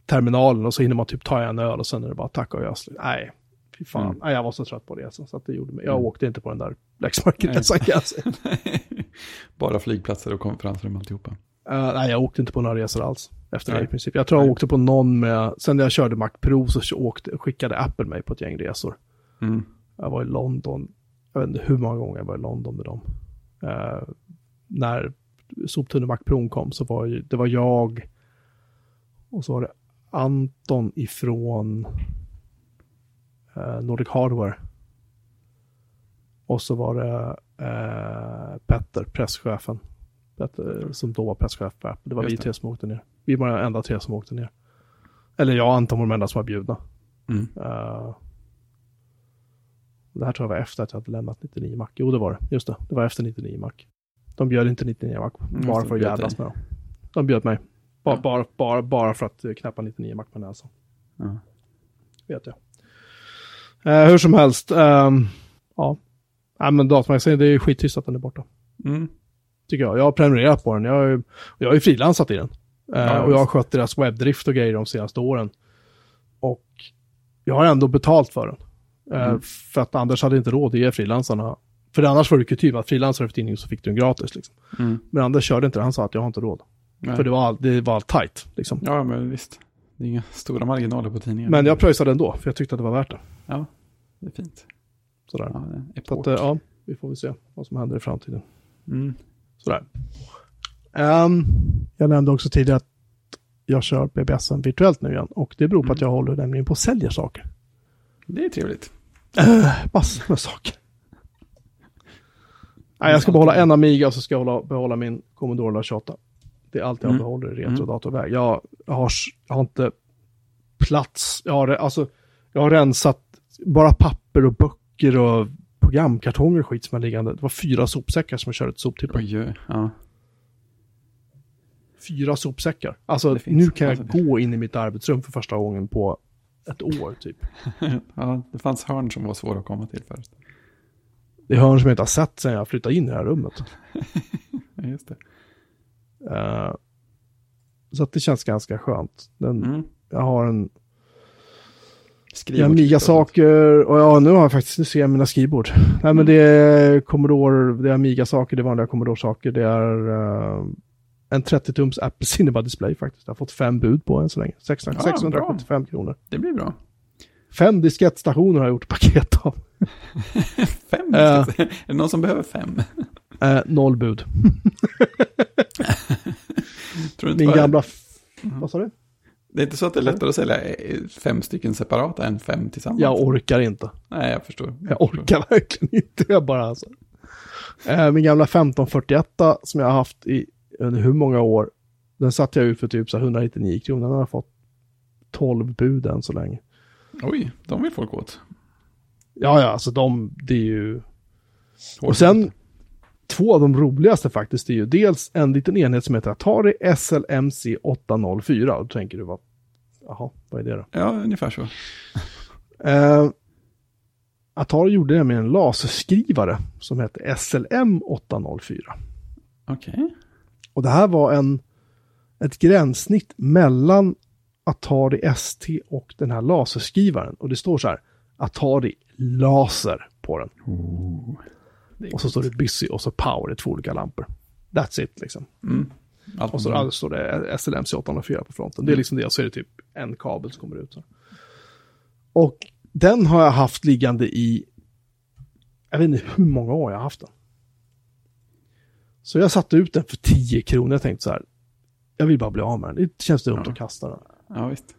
terminalen och så hinner man typ ta en öl och sen är det bara tacka och görs. Nej, fy fan. Mm. Nej, jag var så trött på det. Så att det gjorde mig. Jag Mm. åkte inte på den där Lexmark-resan kan jag säga. Bara flygplatser och konferensrum alltihopa. Eh, nej, jag åkte inte på några resor alls. Efter det Nej. i princip. Jag tror jag Nej. åkte på någon med, sen när jag körde Mac Pro så åkte, skickade Apple mig på ett gäng resor. Mm. Jag var i London, jag vet inte hur många gånger jag var i London med dem. Eh, när soptunnel Mac Pro kom så var ju, det var jag och så var det Anton ifrån eh, Nordic Hardware. Och så var det eh, Petter, presschefen. Petter, som då var presschef på Apple. Det var Just vi det. tre som åkte ner. Vi var de enda tre som åkte ner. Eller jag och Anton var de enda som var bjudna. Mm. Eh, det här tror jag var efter att jag hade lämnat 99 Mac. Jo, det var det. Just det. Det var efter 99 Mac. De bjöd inte 99 Mac bara för att jävlas med dem. De bjöd mig. Bara, Ja. bara, bara, bara för att eh, knäppa 99 Mac på näsan. Ja. Vet jag. Eh, hur som helst. ehm, ja. Nej, men datamagasin, det är skittyst att den är borta. Mm. Tycker jag. Jag har prenumererat på den. Jag har ju, jag har ju frilansat i den. Eh, Ja, och jag har skött deras webbdrift och grejer de senaste åren. Och jag har ändå betalt för den. Eh, Mm. För att Anders hade inte råd att ge frilansarna. För annars var det kutym att frilansare för tidningen så fick du en gratis. Liksom. Mm. Men Anders körde inte det. Han sa att jag har inte råd. Nej. För det var, all- det var allt tajt. Liksom. Ja, men visst. Det är inga stora marginaler på tidningen. Men jag pröjsade ändå. För jag tyckte att det var värt det. Ja, det är fint. Sådär. Ja, är Så att, eh, ja, vi får väl se vad som händer i framtiden. Mm. Sådär. Ehm, jag nämnde också tidigare att jag kör BBSen virtuellt nu igen. Och det beror på att jag håller nämligen på att sälja saker. Det är trevligt. Äh, massor med saker. Nej, jag ska behålla en Amiga och så ska jag hålla, behålla min Commodore 28. Det är allt jag Mm. behåller i retrodatorväg. Jag, jag, har, jag har inte plats. Jag har, alltså, jag har rensat bara papper och böcker och programkartonger och skit som är liggande. Det var fyra sopsäckar som jag körde till soptippen. Oj, ja. Fyra sopsäckar. Alltså nu kan jag Alltså, gå in i mitt arbetsrum för första gången på ett år typ. ja. Det fanns hörn som var svåra att komma till först. Det är hörn som jag inte har sett sedan jag flyttade in i det här rummet. Just det. Eh, så att det känns ganska skönt. Den, Mm. Jag har en Skriv jag har Amiga-saker och ja, nu har jag faktiskt, nu ser jag mina skrivbord. Nej men det är Commodore, det är Amiga-saker, det är vanliga Commodore-saker, det är eh, en 30-tums Apple Cinema Display faktiskt. Jag har fått fem bud på än så länge. 600, Ja, 675 kronor. Det blir bra. Fem diskettstationer har jag gjort paket av. Fem? Ja. är det någon som behöver fem? Eh, noll bud. Tror Min gamla... F- Vad sa du? Det är inte så att det är lättare att sälja eh, fem stycken separata än fem tillsammans? Jag orkar inte. Nej, jag förstår. Jag orkar verkligen inte. Jag bara alltså. Eh, min gamla 1541 som jag har haft i under hur många år. Den satte jag ut för typ så här 199 kronor. Den har jag fått 12 bud än så länge. Oj, de vill folk åt. Ja, ja, alltså de, det är ju... Och sen, två av de roligaste faktiskt, det är ju dels en liten enhet som heter Atari SLMC 804. Och då tänker du, vad, jaha, vad är det då? Ja, ungefär så. Eh, Atari gjorde nämligen en laserskrivare som hette SLM 804. Okej. Och det här var en, ett gränssnitt mellan Atari ST och den här laserskrivaren. Och det står så här, Atari Laser på den. Oh. Och så står det Busy och så Power, det är två olika lampor. That's it liksom. Mm. Allt Och så alltså står det SLMC 804 på fronten. Det är liksom det, och så är det typ en kabel som kommer ut. Så. Och den har jag haft liggande i, jag vet inte hur många år jag har haft den. Så jag satte ut den för 10 kronor. Jag tänkte så här, jag vill bara bli av med den. Det känns dumt Ja. att kasta den. Ja, visst.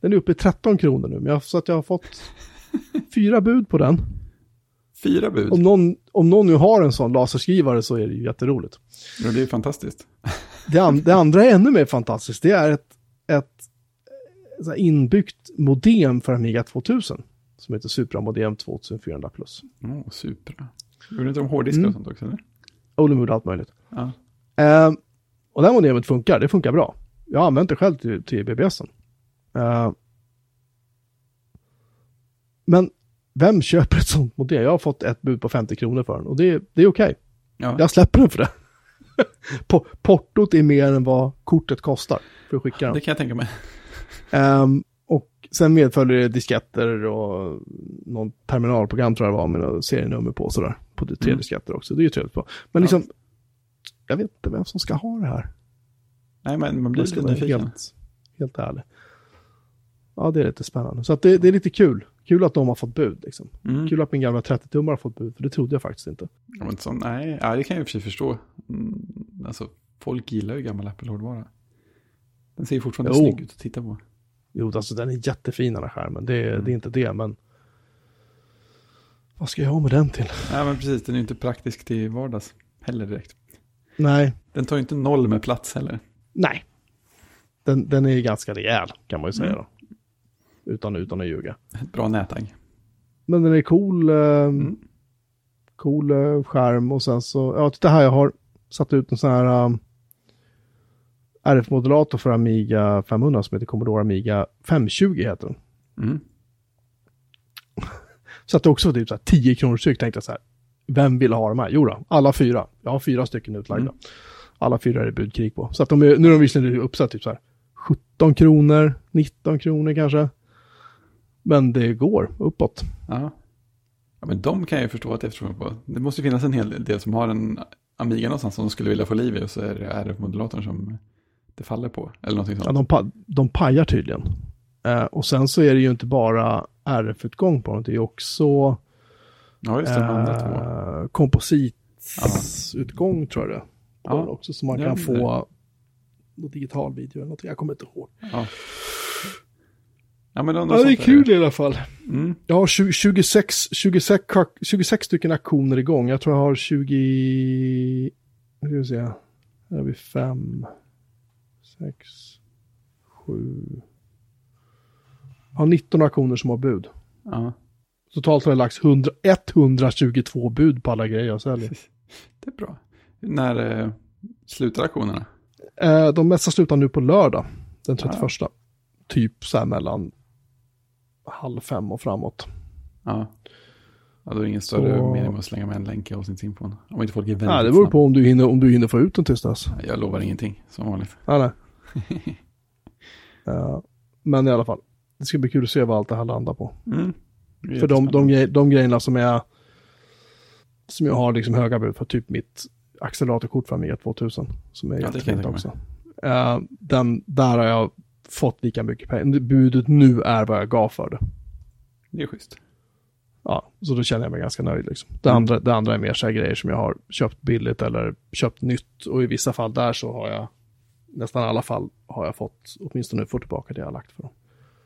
Den är uppe i 13 kronor nu, men jag, så att jag har fått fyra bud på den. Fyra bud. Om någon, om någon nu har en sån laserskrivare så är det ju jätteroligt. Ja, det är ju fantastiskt. Det, an, det andra är ännu mer fantastiskt. Det är ett, ett inbyggt modem för Amiga 2000. Som heter Supra Modem 2400 plus. Oh, super. Gjorde inte de hårddiskar Mm. och sånt också, eller? Gjorde allt möjligt. Ja. Ehm, och det här modemet funkar, det funkar bra. Jag har använt det själv till, till BBSen. Uh, men vem köper ett sånt modell? Jag har fått ett bud på 50 kronor för den och det, det är okej. Okay. Ja. Jag släpper den för det. Portot är mer än vad kortet kostar för att skicka den. Det kan jag tänka mig. Um, och sen medföljer det disketter och någon terminalprogram tror jag det var med något serienummer på sådär. På tre mm. disketter också. Det är ju trevligt på. Men liksom, ja. jag vet inte vem som ska ha det här. Nej, men man blir lite nyfiken. Helt, helt ärlig. Ja, det är lite spännande. Så att det, det är lite kul. Kul att de har fått bud. Liksom. Mm. Kul att min gamla 30-tummare har fått bud, för det trodde jag faktiskt inte. Ja, men så, nej, ja, det kan jag i och för sig förstå. Mm, alltså, folk gillar ju gammal Apple-hårdvara. Den ser ju fortfarande jo. snygg ut att titta på. Jo, alltså den är jättefin den här skärmen. Det, mm. det är inte det, men vad ska jag ha med den till? Ja, men precis. Den är ju inte praktisk till vardags heller direkt. Nej. Den tar ju inte noll med plats heller. Nej. Den, den är ganska rejäl, kan man ju säga mm. då. Utan, utan att ljuga. Ett bra nätagg. Men den är cool. Eh, mm. Cool eh, skärm och sen så, ja titta här jag har satt ut en sån här um, RF-modulator för Amiga 500 som heter Commodore Amiga 520 heter den. Mm. så att det också var typ så här 10 kronor styck tänkte jag så här. Vem vill ha de här? Jo då, alla fyra. Jag har fyra stycken utlagda. Mm. Alla fyra är det budkrig på. Så att de är, nu är de visserligen uppsatt typ så här 17 kronor, 19 kronor kanske. Men det går uppåt. Ja. ja, men de kan jag ju förstå att efterfrågan på. Det måste finnas en hel del som har en Amiga någonstans som de skulle vilja få liv i och så är det RF-modulatorn som det faller på. Eller någonting sånt. Ja, de, pa de pajar tydligen. Eh, och sen så är det ju inte bara RF-utgång på dem, det är också ja, just det, eh, kompositutgång tror jag det ja. också. Så man kan få digital video eller något, jag kommer inte ihåg. Ja. Ja, men ja, det är kul är. i alla fall. Mm. Jag har 26, 26, 26 stycken aktioner igång. Jag tror jag har 20, hur ska vi se, här har vi 5, 6, 7, jag har 19 aktioner som har bud. Ja. Totalt har det lagts 100, 122 bud på alla grejer jag säljer. Det är bra. När eh, slutar aktionerna? Eh, de mesta slutar nu på lördag, den 31. Ja. Typ så här mellan halv fem och framåt. Ja. Ja, då är det ingen större så... mening med att slänga med en länk i avsnittsinfon. Om inte folk är väldigt Nej, det beror på om du, hinner, om du hinner få ut den tills dess. Jag lovar ingenting, som vanligt. Ja, nej. uh, men i alla fall, det ska bli kul att se vad allt det här landar på. Mm. För de, de, de grejerna som är, som jag har liksom höga bud för, typ mitt acceleratorkort för Amiga 2000, som är ja, jättefint också. Uh, den, där har jag fått lika mycket pengar. Budet nu är vad jag gav för det. Det är schysst. Ja, så då känner jag mig ganska nöjd liksom. Det, mm. andra, det andra är mer så här grejer som jag har köpt billigt eller köpt nytt. Och i vissa fall där så har jag, nästan alla fall har jag fått, åtminstone få tillbaka det jag har lagt för dem.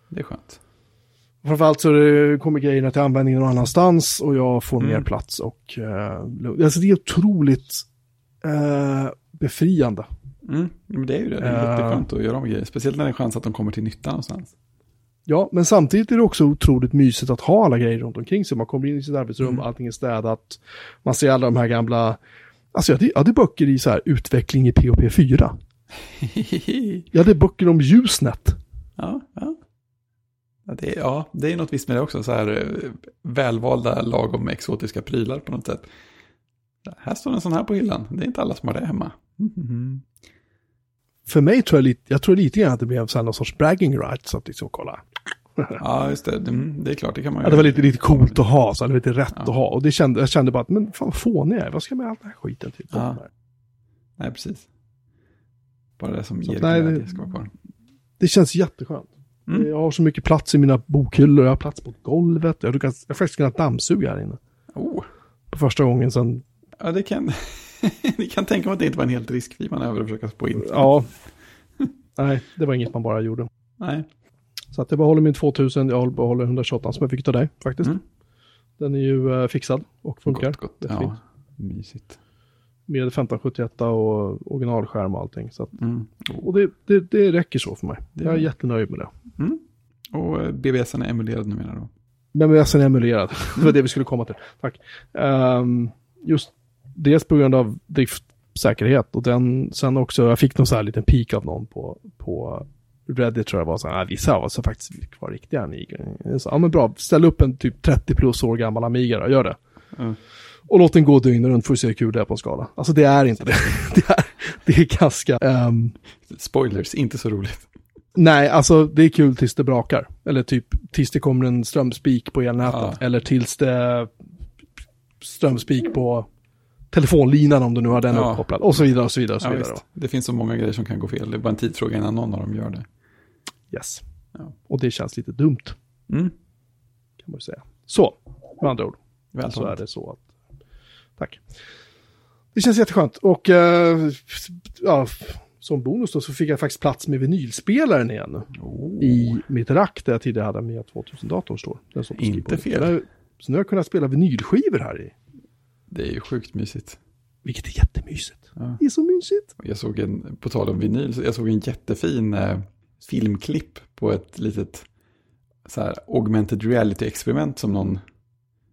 Det är skönt. Framförallt så kommer grejerna till användning någon annanstans och jag får mm. mer plats och uh, alltså det är otroligt uh, befriande Mm, men det är ju det. Det är uh, jätteskönt att göra om grejer. Speciellt när det är chans att de kommer till nytta någonstans. Ja, men samtidigt är det också otroligt mysigt att ha alla grejer runt omkring sig. Man kommer in i sitt arbetsrum, mm. allting är städat. Man ser alla de här gamla... Alltså jag hade, jag hade böcker i så här utveckling i POP 4. jag hade böcker om Usenet. Ja, ja. Ja det, är, ja, det är något visst med det också. Så här eh, välvalda lagom exotiska prylar på något sätt. Här står en sån här på hyllan. Det är inte alla som har det hemma. Mm för mig tror jag lite, jag tror lite grann att det blev så någon sorts bragging rights att liksom kolla. ja, just det. Det är klart, det kan man ju. Ja, det var lite, lite coolt att ha, så lite rätt ja. att ha. Och det kände, jag kände bara att, men fan vad fånig jag är, vad ska jag med all den här skiten till? Ja. Nej, precis. Bara det som så ger nej, glädje ska vara kvar. Det känns jätteskönt. Mm. Jag har så mycket plats i mina bokhyllor, jag har plats på golvet, jag har faktiskt kunnat dammsuga här inne. Oh. På första gången sedan... Ja, det kan... Ni kan tänka mig att det inte var en helt riskfri manöver att försöka spå in. Ja. Nej, det var inget man bara gjorde. Nej. Så att jag behåller min 2000, jag behåller 128 som jag fick av dig faktiskt. Mm. Den är ju uh, fixad och funkar. Gott, gott. Ja, mysigt. Med 1571 och originalskärm och allting. Så att, mm. Och det, det, det räcker så för mig. Det jag är jättenöjd med det. Mm. Och eh, BBSen är emulerad numera då? BBSen är emulerad. det var det vi skulle komma till. Tack. Um, just dels på grund av drift, säkerhet. Och den, sen också, jag fick någon så här liten peak av någon på, på Reddit tror jag var så här, "Ah, vissa av oss har faktiskt kvar riktiga Amiga. Sa, ja men bra, ställ upp en typ 30 plus år gammal Amiga då, gör det. Ja. Och låt den gå dygnet runt för att se hur kul det är på en skala. Alltså det är inte det. Det är, det är ganska, ehm, Spoilers, inte så roligt. nej alltså det är kul tills det brakar. Eller typ tills det kommer en strömspik på elnätet. Ja. Eller tills det strömspik på telefonlinan om du nu har den Ja. uppkopplad. Och så vidare och så vidare och så Ja, vidare. visst. Det finns så många grejer som kan gå fel. Det är bara en tidsfråga innan någon av dem gör det. Yes. Ja. Och det känns lite dumt, Mm. kan man ju säga. Så, med andra ord. så är Vältaligt. det så att... Tack. Det känns jätteskönt. Och eh, ja, som bonus då så fick jag faktiskt plats med vinylspelaren igen. Oh. I mitt rack där jag tidigare hade Amiga 2000-datorn står. Inte fel. Så nu har jag kunnat spela vinylskivor här i. Det är ju sjukt mysigt. Vilket är jättemysigt. Ja. Det är så mysigt. Jag såg en, på tal om vinyl, jag såg en jättefin eh, filmklipp på ett litet så här, augmented reality-experiment som någon,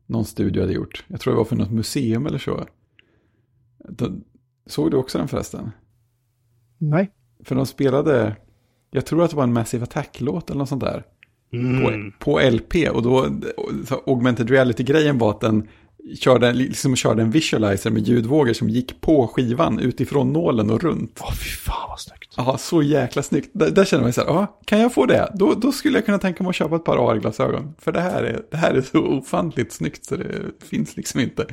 någon studio hade gjort. Jag tror det var för något museum eller så. De, såg du också den förresten? Nej. För de spelade, jag tror att det var en Massive Attack-låt eller något sånt där. Mm. På, på LP och då, så augmented reality-grejen var att den körde, liksom körde en visualizer med ljudvågor som gick på skivan utifrån nålen och runt. Åh fy fan vad snyggt. Ja, så jäkla snyggt. Där, där känner man så här, ja, kan jag få det? Då, då skulle jag kunna tänka mig att köpa ett par AR-glasögon. För det här, är, det här är så ofantligt snyggt så det finns liksom inte.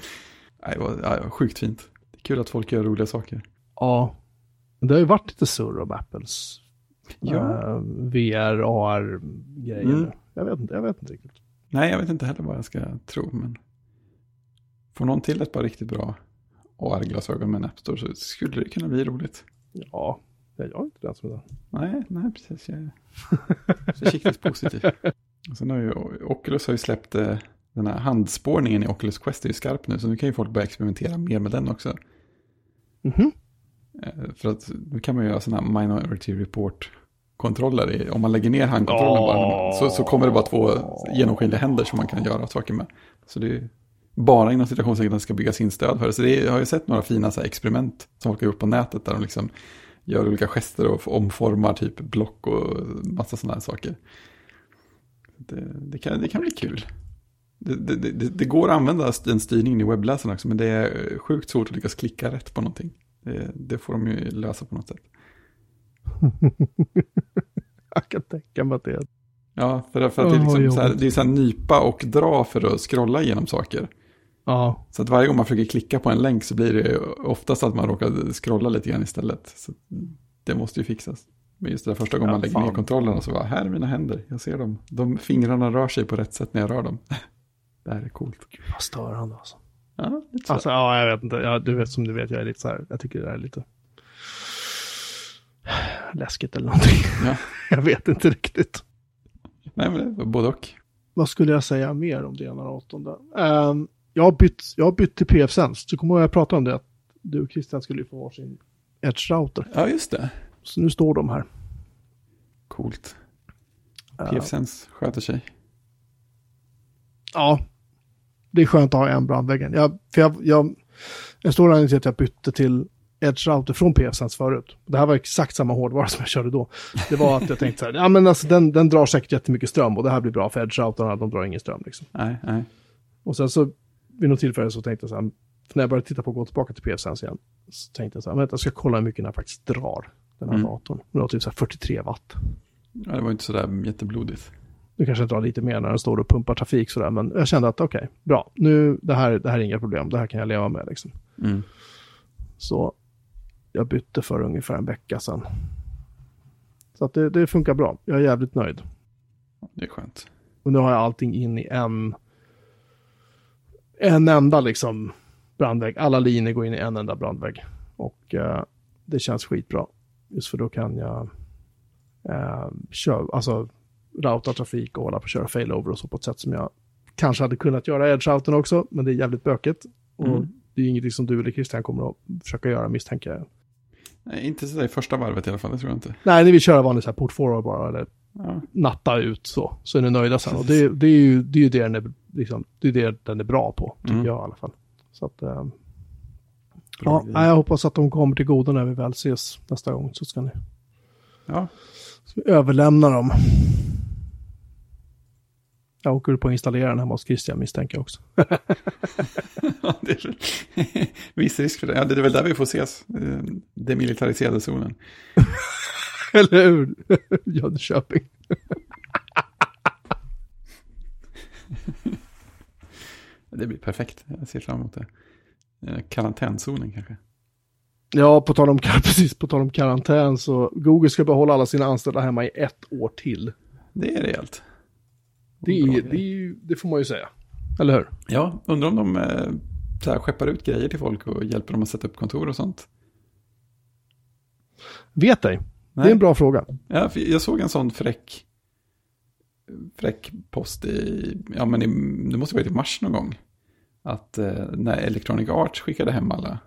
Nej, det var ja, sjukt fint. Det är kul att folk gör roliga saker. Ja. Det har ju varit lite surr om Apples Ja. eh, VR, AR-grejer. Mm. Jag vet inte, jag vet inte riktigt. Nej, jag vet inte heller vad jag ska tro, men får någon till ett par riktigt bra AR-glasögon med en App Store så skulle det kunna bli roligt. Ja, jag är inte den som är. Nej, nej, precis. Jag är försiktigt positiv. Och sen har ju Oculus har ju släppt eh, den här handspårningen i Oculus Quest är ju skarp nu, så nu kan ju folk börja experimentera mer med den också. Mhm. Eh, För att nu kan man ju göra sådana här Minority Report-kontroller. i- Om man lägger ner handkontrollen bara, så, så kommer det bara två genomskinliga händer som man kan göra saker med. Så det är bara inom citationstecken ska byggas in stöd för det. Så det är, jag har ju sett några fina så experiment som folk har gjort på nätet där de liksom gör olika gester och omformar typ block och massa sådana här saker. Det, det, kan, det kan bli kul. Det, det, det, går att använda den styrningen i webbläsaren också, men det är sjukt svårt att lyckas klicka rätt på någonting. Det, får de ju lösa på något sätt. Jag kan tänka mig att det är... Ja, för, för att det är, liksom så här, det är så här nypa och dra för att scrolla igenom saker. Ja, Så att varje gång man försöker klicka på en länk så blir det oftast att man råkar scrolla lite grann istället. Så det måste ju fixas. Men just det där första gången Ja, man lägger fan. ner kontrollerna så bara, här är mina händer, jag ser dem. De fingrarna rör sig på rätt sätt när jag rör dem. Det här är coolt. gud vad störande alltså. Ja, lite så. Alltså, ja, jag vet inte. Ja, du vet som du vet, jag är lite så här, jag tycker det där är lite läskigt eller någonting. Ja. jag vet inte riktigt. Nej, men det var både och. Vad skulle jag säga mer om det ena och åttonde? Um, jag, har bytt, jag har bytt till PF-Sense. Så kommer jag pratade om det. Att du och Christian skulle ju få varsin Edge-router. Ja, just det. Så nu står de här. Coolt. PFSense sköter sig. Ja, det är skönt att ha en brandväggen. Jag, för jag, jag, en stor anledning till att jag bytte till Edge Router från PFSense förut. Det här var exakt samma hårdvara som jag körde då. Det var att jag tänkte så här, ja men alltså den, den drar säkert jättemycket ström och det här blir bra för Edge Routerna, de drar ingen ström liksom. Nej, nej. Och sen så vid något tillfälle så tänkte jag så här, när jag började titta på att gå tillbaka till PFSense igen, så tänkte jag så här, vänta, jag ska kolla hur mycket den här faktiskt drar, den här Mm. datorn. Den har typ så här 43 watt. Ja, det var inte sådär jätteblodigt. Nu kanske jag drar lite mer när den står och pumpar trafik sådär, men jag kände att okej, bra, nu, det här, det här är inga problem, det här kan jag leva med liksom. Mm. Så jag bytte för ungefär en vecka sedan. Så att det, det funkar bra, jag är jävligt nöjd. Det är skönt. Och nu har jag allting in i en, en enda liksom brandvägg. Alla linjer går in i en enda brandvägg. Och eh, det känns skitbra. Just för då kan jag eh, köra, alltså routa trafik och hålla på att köra failover och så på ett sätt som jag kanske hade kunnat göra i edge-routern också, men det är jävligt bökigt. Och Mm. det är ingenting som du eller Christian kommer att försöka göra misstänker jag. Nej, inte sådär i första varvet i alla fall, det tror jag inte. Nej, ni vill köra vanlig så här port forward bara, eller Ja, natta ut så, så är ni nöjda sen. Och det, det är ju det, är ju det, den, är, liksom, det, är det den är bra på, tycker Mm. jag i alla fall. Så att, eh, Ja, nej, jag hoppas att de kommer till godo när vi väl ses nästa gång. Så ska ni ja. vi överlämna dem. Jag åker på att installera den hemma hos Christian misstänker jag också. Ja, det är viss risk för det. Ja, det är väl där vi får ses. eh, Demilitariserade zonen. Eller hur? Jönköping. Det blir perfekt. Jag ser fram emot det. Eh, Karantänzonen kanske. Ja, på tal om, precis, på tal om karantän så Google ska behålla alla sina anställda hemma i ett år till. Det är rejält. Det, är, det, är, det får man ju säga. Eller hur? Ja, undrar om de eh, så här, skeppar ut grejer till folk och hjälper dem att sätta upp kontor och sånt. Vet dig. Det är en bra fråga. Ja, jag såg en sån fräck, fräck post i, ja men i, det måste varit i mars någon gång. Att eh, när Electronic Arts skickade hem alla,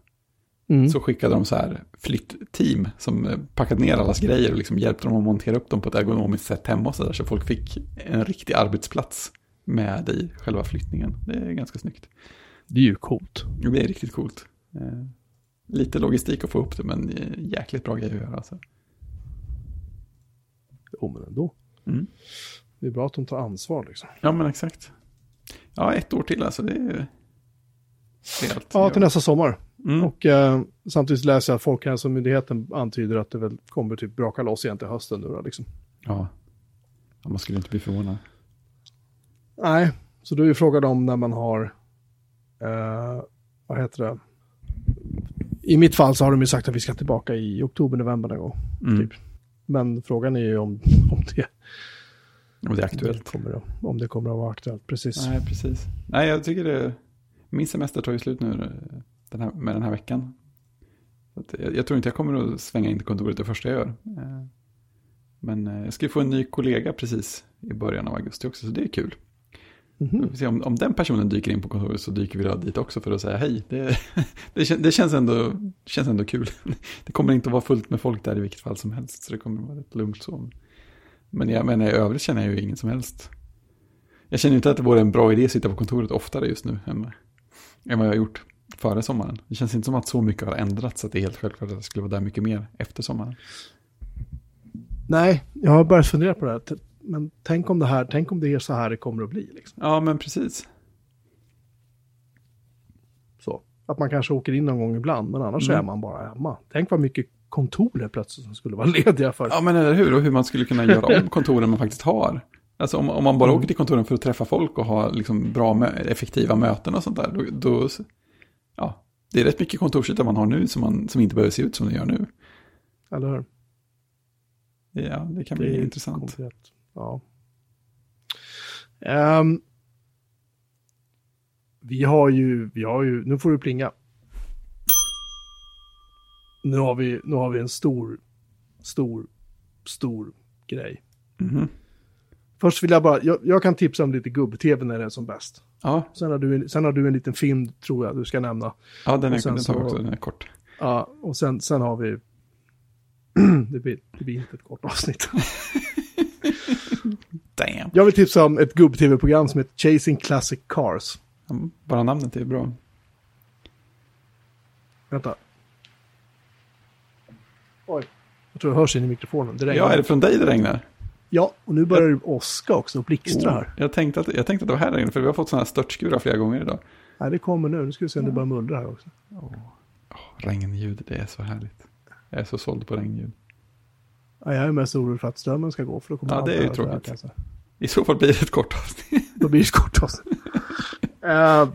Mm. så skickade de så här flyttteam som eh, packade ner allas grejer och liksom hjälpte dem att montera upp dem på ett ergonomiskt sätt hemma och så där. Så folk fick en riktig arbetsplats med i själva flyttningen. Det är ganska snyggt. Det är ju coolt. Jo, Det är riktigt coolt. Eh, lite logistik att få upp det, men eh, jäkligt bra grej att göra. Alltså. Jo, men ändå. Mm. Det är bra att de tar ansvar liksom. Ja, men exakt. Ja, ett år till alltså. Det är rejält. Ja, till nästa sommar. Mm. Och eh, samtidigt läser jag att Folkhälsomyndigheten antyder att det väl kommer typ braka loss igen till hösten nu då, liksom. Ja. ja, man skulle inte bli förvånad. Nej, så då är ju frågan om när man har, eh, vad heter det? I mitt fall så har de ju sagt att vi ska tillbaka i oktober, november någon gång. Mm. Typ. Men frågan är ju om, om, det, Och det är om, det aktuellt. kommer, om det kommer att vara aktuellt. Precis. Nej, precis. Nej, jag tycker det... Min semester tar ju slut nu eh, den här, med den här veckan. Jag, jag tror inte jag kommer att svänga in till kontoret det första jag gör. Eh, Men eh, jag ska ju få en ny kollega precis i början av augusti också, så det är kul. Får se om, om den personen dyker in på kontoret så dyker vi då dit också för att säga hej. Det, det, det känns, ändå, känns ändå kul. Det kommer inte att vara fullt med folk där i vilket fall som helst, så det kommer att vara rätt lugnt så. Men jag menar, i övrigt känner jag ju ingen som helst. Jag känner inte att det vore en bra idé att sitta på kontoret oftare just nu än, än vad jag har gjort före sommaren. Det känns inte som att så mycket har ändrats att det är helt självklart att jag skulle vara där mycket mer efter sommaren. Nej, jag har börjat fundera på det här. Men tänk om det här, tänk om det är så här det kommer att bli. Liksom. Ja, men precis. Så. Att man kanske åker in någon gång ibland, men annars Mm. är man bara hemma. Tänk vad mycket kontor plötsligt som skulle vara lediga för. Ja, men eller hur? Och hur man skulle kunna göra om kontoren man faktiskt har. Alltså om, om man bara Mm. åker till kontoren för att träffa folk och ha liksom bra, effektiva möten och sånt där, då, då ja, det är rätt mycket kontorsyta man har nu som, man, som inte behöver se ut som det gör nu. Eller hur? Ja, det kan bli är intressant. konkret. Ja. Ehm, vi har ju, vi har ju, nu får du plinga. Nu har vi, nu har vi en stor, stor, stor grej. Mhm. Först vill jag bara, jag, jag kan tipsa om lite gubb-tv när det är som bäst. Ja, Sen har, du, en- sen har du en liten film, tror jag, du ska nämna. ja den, är, den tar så- också, den är kort. Ja, och sen, sen har vi... det, blir, det blir inte ett kort avsnitt. Damn. Jag vill tipsa om ett gubb-tv-program som heter Chasing Classic Cars. Bara namnet är bra. Vänta. Oj. Jag tror jag hörs in i mikrofonen. Det regnar. Ja, är det från dig det regnar? Ja, och nu börjar det åska också och blixtra här. Oh, jag, tänkte att, jag tänkte att det var här regnade, för vi har fått sådana här störtskurar flera gånger idag. Nej, det kommer nu. Nu ska vi se om det börjar mullra här också. Regnljud, det är så härligt. Jag är så såld på regnljud. Ja, jag är mest orolig för att strömmen ska gå. För då kommer Ja, det är ju här tråkigt. sig. I så fall blir det ett kort avsnitt. Då blir det ett kort avsnitt. Eh,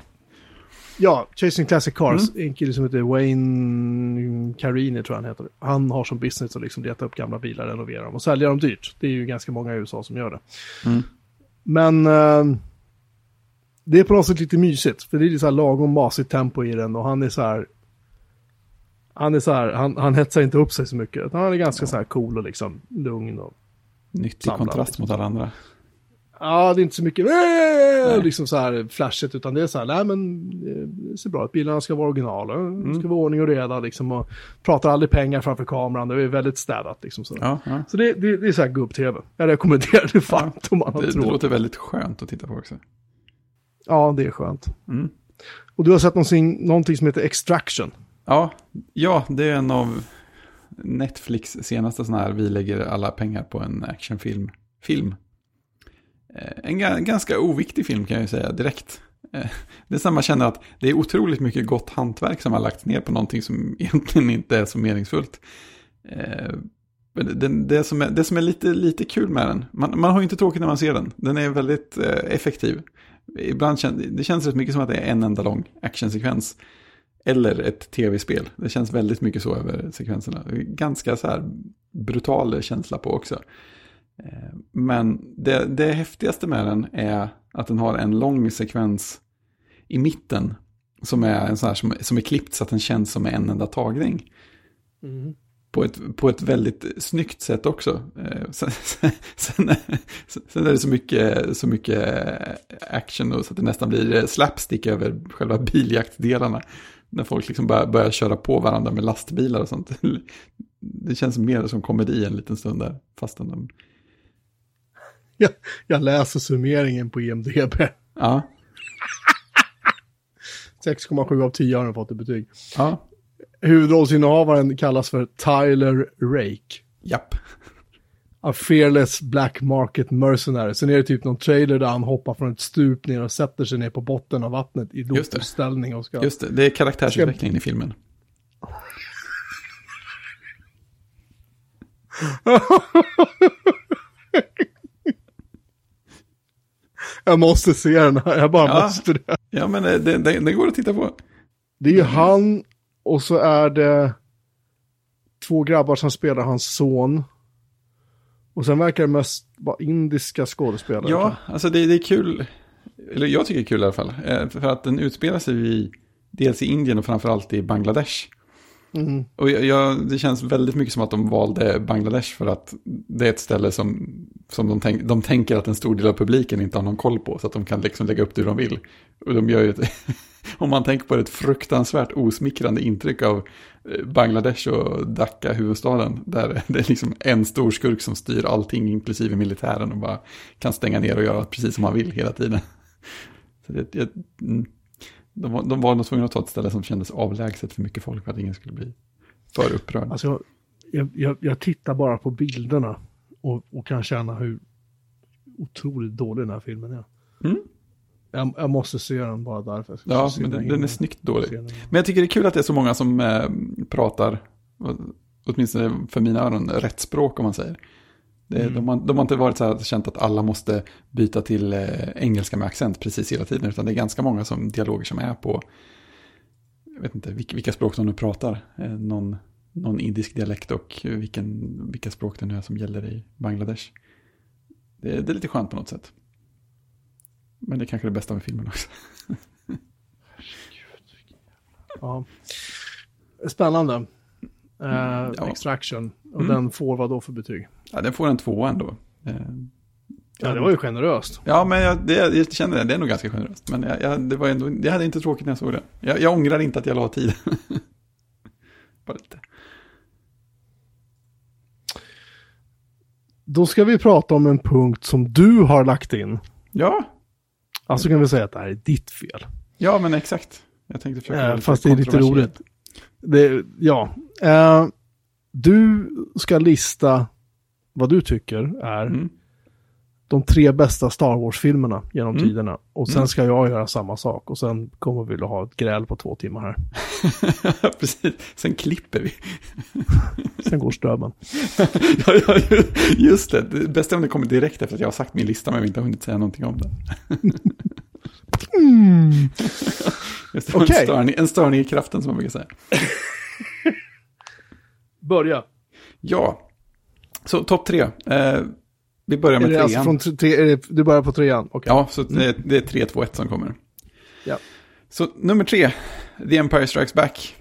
ja, Chasing Classic Cars. Mm. En kille som heter Wayne Carini tror jag han heter. Han har som business att liksom leta upp gamla bilar, renovera dem och sälja dem dyrt. Det är ju ganska många i USA som gör det. Mm. Men eh, det är på något sätt lite mysigt. För det är så här lagom masigt tempo i den och han är så här. Han är så här, han, han hetsar inte upp sig så mycket. Han är ganska så här cool och liksom lugn och Nyttig Samlad, kontrast liksom. mot alla andra. Ja, det är inte så mycket Nej. liksom så här flashigt, utan det är så här, nej men det ser bra ut, bilarna ska vara originala, Mm. det ska vara ordning och reda liksom, och pratar aldrig pengar framför kameran, det är väldigt städat liksom. Så, Ja, ja. så det, det, det är så här gubb-tv. Jag rekommenderar det varmt om man har Det, det låter väldigt skönt att titta på också. Ja, det är skönt. Mm. Och du har sett någonting, någonting som heter Extraction. Ja, ja, det är en av Netflix senaste sådana här, vi lägger alla pengar på en actionfilm. Film. Eh, en ganska oviktig film kan jag ju säga direkt. Eh, det är samma känner att det är otroligt mycket gott hantverk som har lagts ner på någonting som egentligen inte är så meningsfullt. Eh, det, det, som är, det som är lite, lite kul med den, man, man har ju inte tråkigt när man ser den, den är väldigt effektiv. Ibland känns det känns rätt mycket som att det är en enda lång actionsekvens. Eller ett tv-spel. Det känns väldigt mycket så över sekvenserna. Ganska så här brutal känsla på också. Eh, Men det, det häftigaste med den är att den har en lång sekvens i mitten. Som är, en sån här, som, som är klippt så att den känns som en enda tagning. Mm. På ett, på ett väldigt snyggt sätt också. Eh, Sen, sen, sen är det så mycket, så mycket action och så att det nästan blir slapstick över själva biljaktdelarna. När folk liksom börjar, börjar köra på varandra med lastbilar och sånt. Det känns mer som komedi en liten stund där. Fastän de... Jag, jag läser summeringen på IMDB. Ja, 6,7 av 10 har den fått i betyg. ja, Huvudrollsinnehavaren kallas för Tyler Rake. japp. A fearless black market mercenary. Sen är det typ någon trailer där han hoppar från ett stup ner och sätter sig ner på botten av vattnet i lotusställning och ska... Just det, det är karaktärsutvecklingen i filmen. Jag måste se den här, jag bara Ja. måste det. Ja, men det, det, det går att titta på. Det är ju han och så är det två grabbar som spelar hans son. Och sen verkar det mest vara indiska skådespelare. Ja, alltså det, det är kul. Eller jag tycker det är kul i alla fall. eh, För att den utspelar sig i, dels i Indien och framförallt i Bangladesh. Mm. Och jag, jag, det känns väldigt mycket som att de valde Bangladesh för att det är ett ställe som, som de, tänk, de tänker att en stor del av publiken inte har någon koll på. Så att de kan liksom lägga upp det hur de vill. Och de gör ju ett, om man tänker på det, ett fruktansvärt osmickrande intryck av eh, Bangladesh och Dhaka, huvudstaden. Där det är liksom en stor skurk som styr allting, inklusive militären. Och bara kan stänga ner och göra precis som man vill hela tiden. Så det, jag, mm de, var, de var nog tvungna att ta ett ställe som kändes avlägset för mycket folk för att ingen skulle bli för upprörd. Alltså, jag, jag, jag tittar bara på bilderna och, och kan känna hur otroligt dålig den här filmen är. Mm. Jag, jag måste se den bara därför. Ja, men den, den är snyggt dålig. Men jag tycker det är kul att det är så många som eh, pratar, åtminstone för mina öron, rätt språk om man säger. Mm. de, har, de har inte varit så här känt att alla måste byta till eh, engelska med accent precis hela tiden, utan det är ganska många som, dialoger som är på, jag vet inte vilka, vilka språk de nu pratar, eh, någon, någon indisk dialekt och vilken, vilka språk det nu är som gäller i Bangladesh. Det, det är lite skönt på något sätt. Men det är kanske är det bästa med filmen också. Ja. Spännande. Eh, Ja. Extraction. Och Mm. den får vad då för betyg? Ja, den får en tvåa ändå. Eh, Ja, det var ju generöst. Ja, men jag, det, jag kände det. Det är nog ganska generöst. Men jag, jag, det var ändå, jag hade inte tråkigt när jag såg det. Jag, jag ångrar inte att jag la tid. Bara lite. Då ska vi prata om en punkt som du har lagt in. Ja, Alltså kan vi säga att det här är ditt fel. ja men exakt. Jag tänkte försöka lite fast det är lite roligt. Det, ja. Eh, du ska lista vad du tycker är Mm. de tre bästa Star Wars-filmerna genom Mm. tiderna. Och sen Mm. ska jag göra samma sak. Och sen kommer vi att ha ett gräl på två timmar här. Precis. Sen klipper vi. Sen går strömmen. ja, ja, just det. Det bästa är om det kommer direkt efter att jag har sagt min lista men vi inte har hunnit säga någonting om den. Just det, Okej. en, störning, en störning i kraften som man brukar säga. Börja. Ja, så topp tre. Eh, vi börjar Är med det trean. alltså från tre, är det, du börjar på trean? Okej. Ja, så det, det är 3, 2, 1 som kommer. Ja. Så nummer tre, The Empire Strikes Back.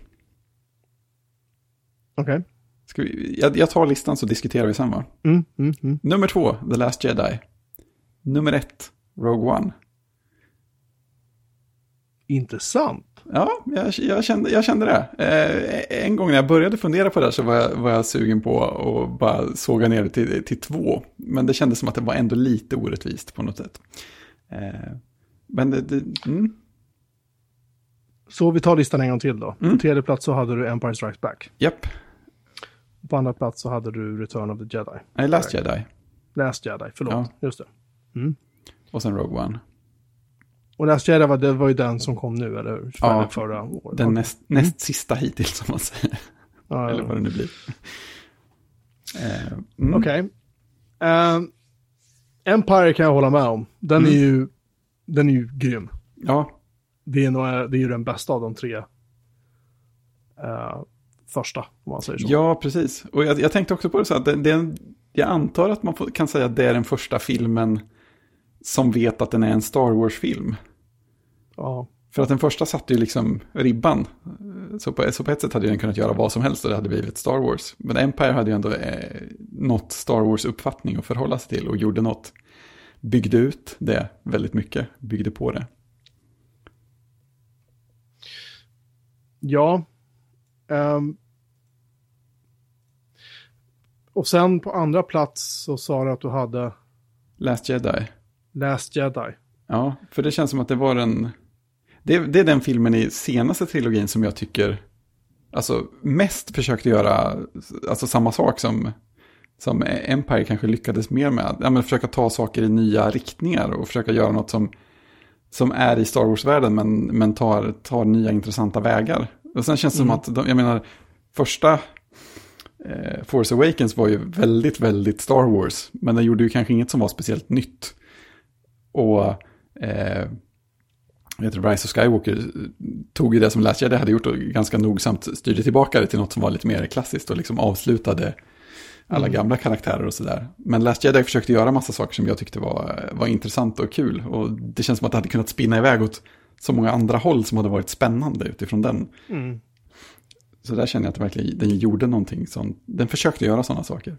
Okej. Ska vi, jag, jag tar listan så diskuterar vi sen va? Mm, mm, mm. Nummer två, The Last Jedi. Nummer ett, Rogue One. Intressant. Ja, jag, jag, kände, jag kände det. Eh, en gång när jag började fundera på det här så var jag, var jag sugen på att bara såga ner det till, till två. Men det kändes som att det var ändå lite orättvist på något sätt. Eh, men det, det mm, Så vi tar listan en gång till då. Mm. På tredje plats så hade du Empire Strikes Back. Japp. På andra plats så hade du Return of the Jedi. Nej, Last Jedi. Last Jedi, förlåt. Ja. Just det. Och sen Rogue One. Och Last Jedi var, det var ju den som kom nu, eller hur? Ja, förra året. Den näst, näst sista hittills, som man säger. Ja, Eller vad det nu blir. Eh, mm. Okej. Ehm, Empire kan jag hålla med om. Den Mm. är ju, den är ju grym. Ja, Det är, nog, det är ju den bästa av de tre eh, första, om man säger så. ja, precis. Och jag, jag tänkte också på det så att det, det, en- jag antar att man får, kan säga att det är den första filmen som vet att den är en Star Wars-film. Ja. För att den första satte ju liksom ribban. Så på, så på ett sätt hade den kunnat göra vad som helst och det hade blivit Star Wars. Men Empire hade ju ändå eh, något Star Wars-uppfattning att förhålla sig till och gjorde något. Byggde ut det väldigt mycket, byggde på det. Ja. Ehm. och sen på andra plats så sa du att du hade Last Jedi. Last Jedi. Ja, för det känns som att det var en... Det, det är den filmen i senaste trilogin som jag tycker alltså, mest försökte göra alltså, samma sak som, som Empire kanske lyckades mer med. Ja, men försöka ta saker i nya riktningar och försöka göra något som, som är i Star Wars-världen men, men tar, tar nya intressanta vägar. Och sen känns det som att, de, jag menar, första eh, Force Awakens var ju väldigt, väldigt Star Wars. Men den gjorde ju kanske inget som var speciellt nytt. Och eh, vet, Rise of Skywalker tog ju det som Last Jedi hade gjort och ganska nogsamt styrde tillbaka det till något som var lite mer klassiskt och liksom avslutade alla gamla karaktärer och sådär. Men Last Jedi försökte göra massa saker som jag tyckte var, var intressant och kul. Och det känns som att det hade kunnat spinna iväg åt så många andra håll som hade varit spännande utifrån den. Mm. Så där känner jag att verkligen, den gjorde någonting sånt. Den försökte göra sådana saker.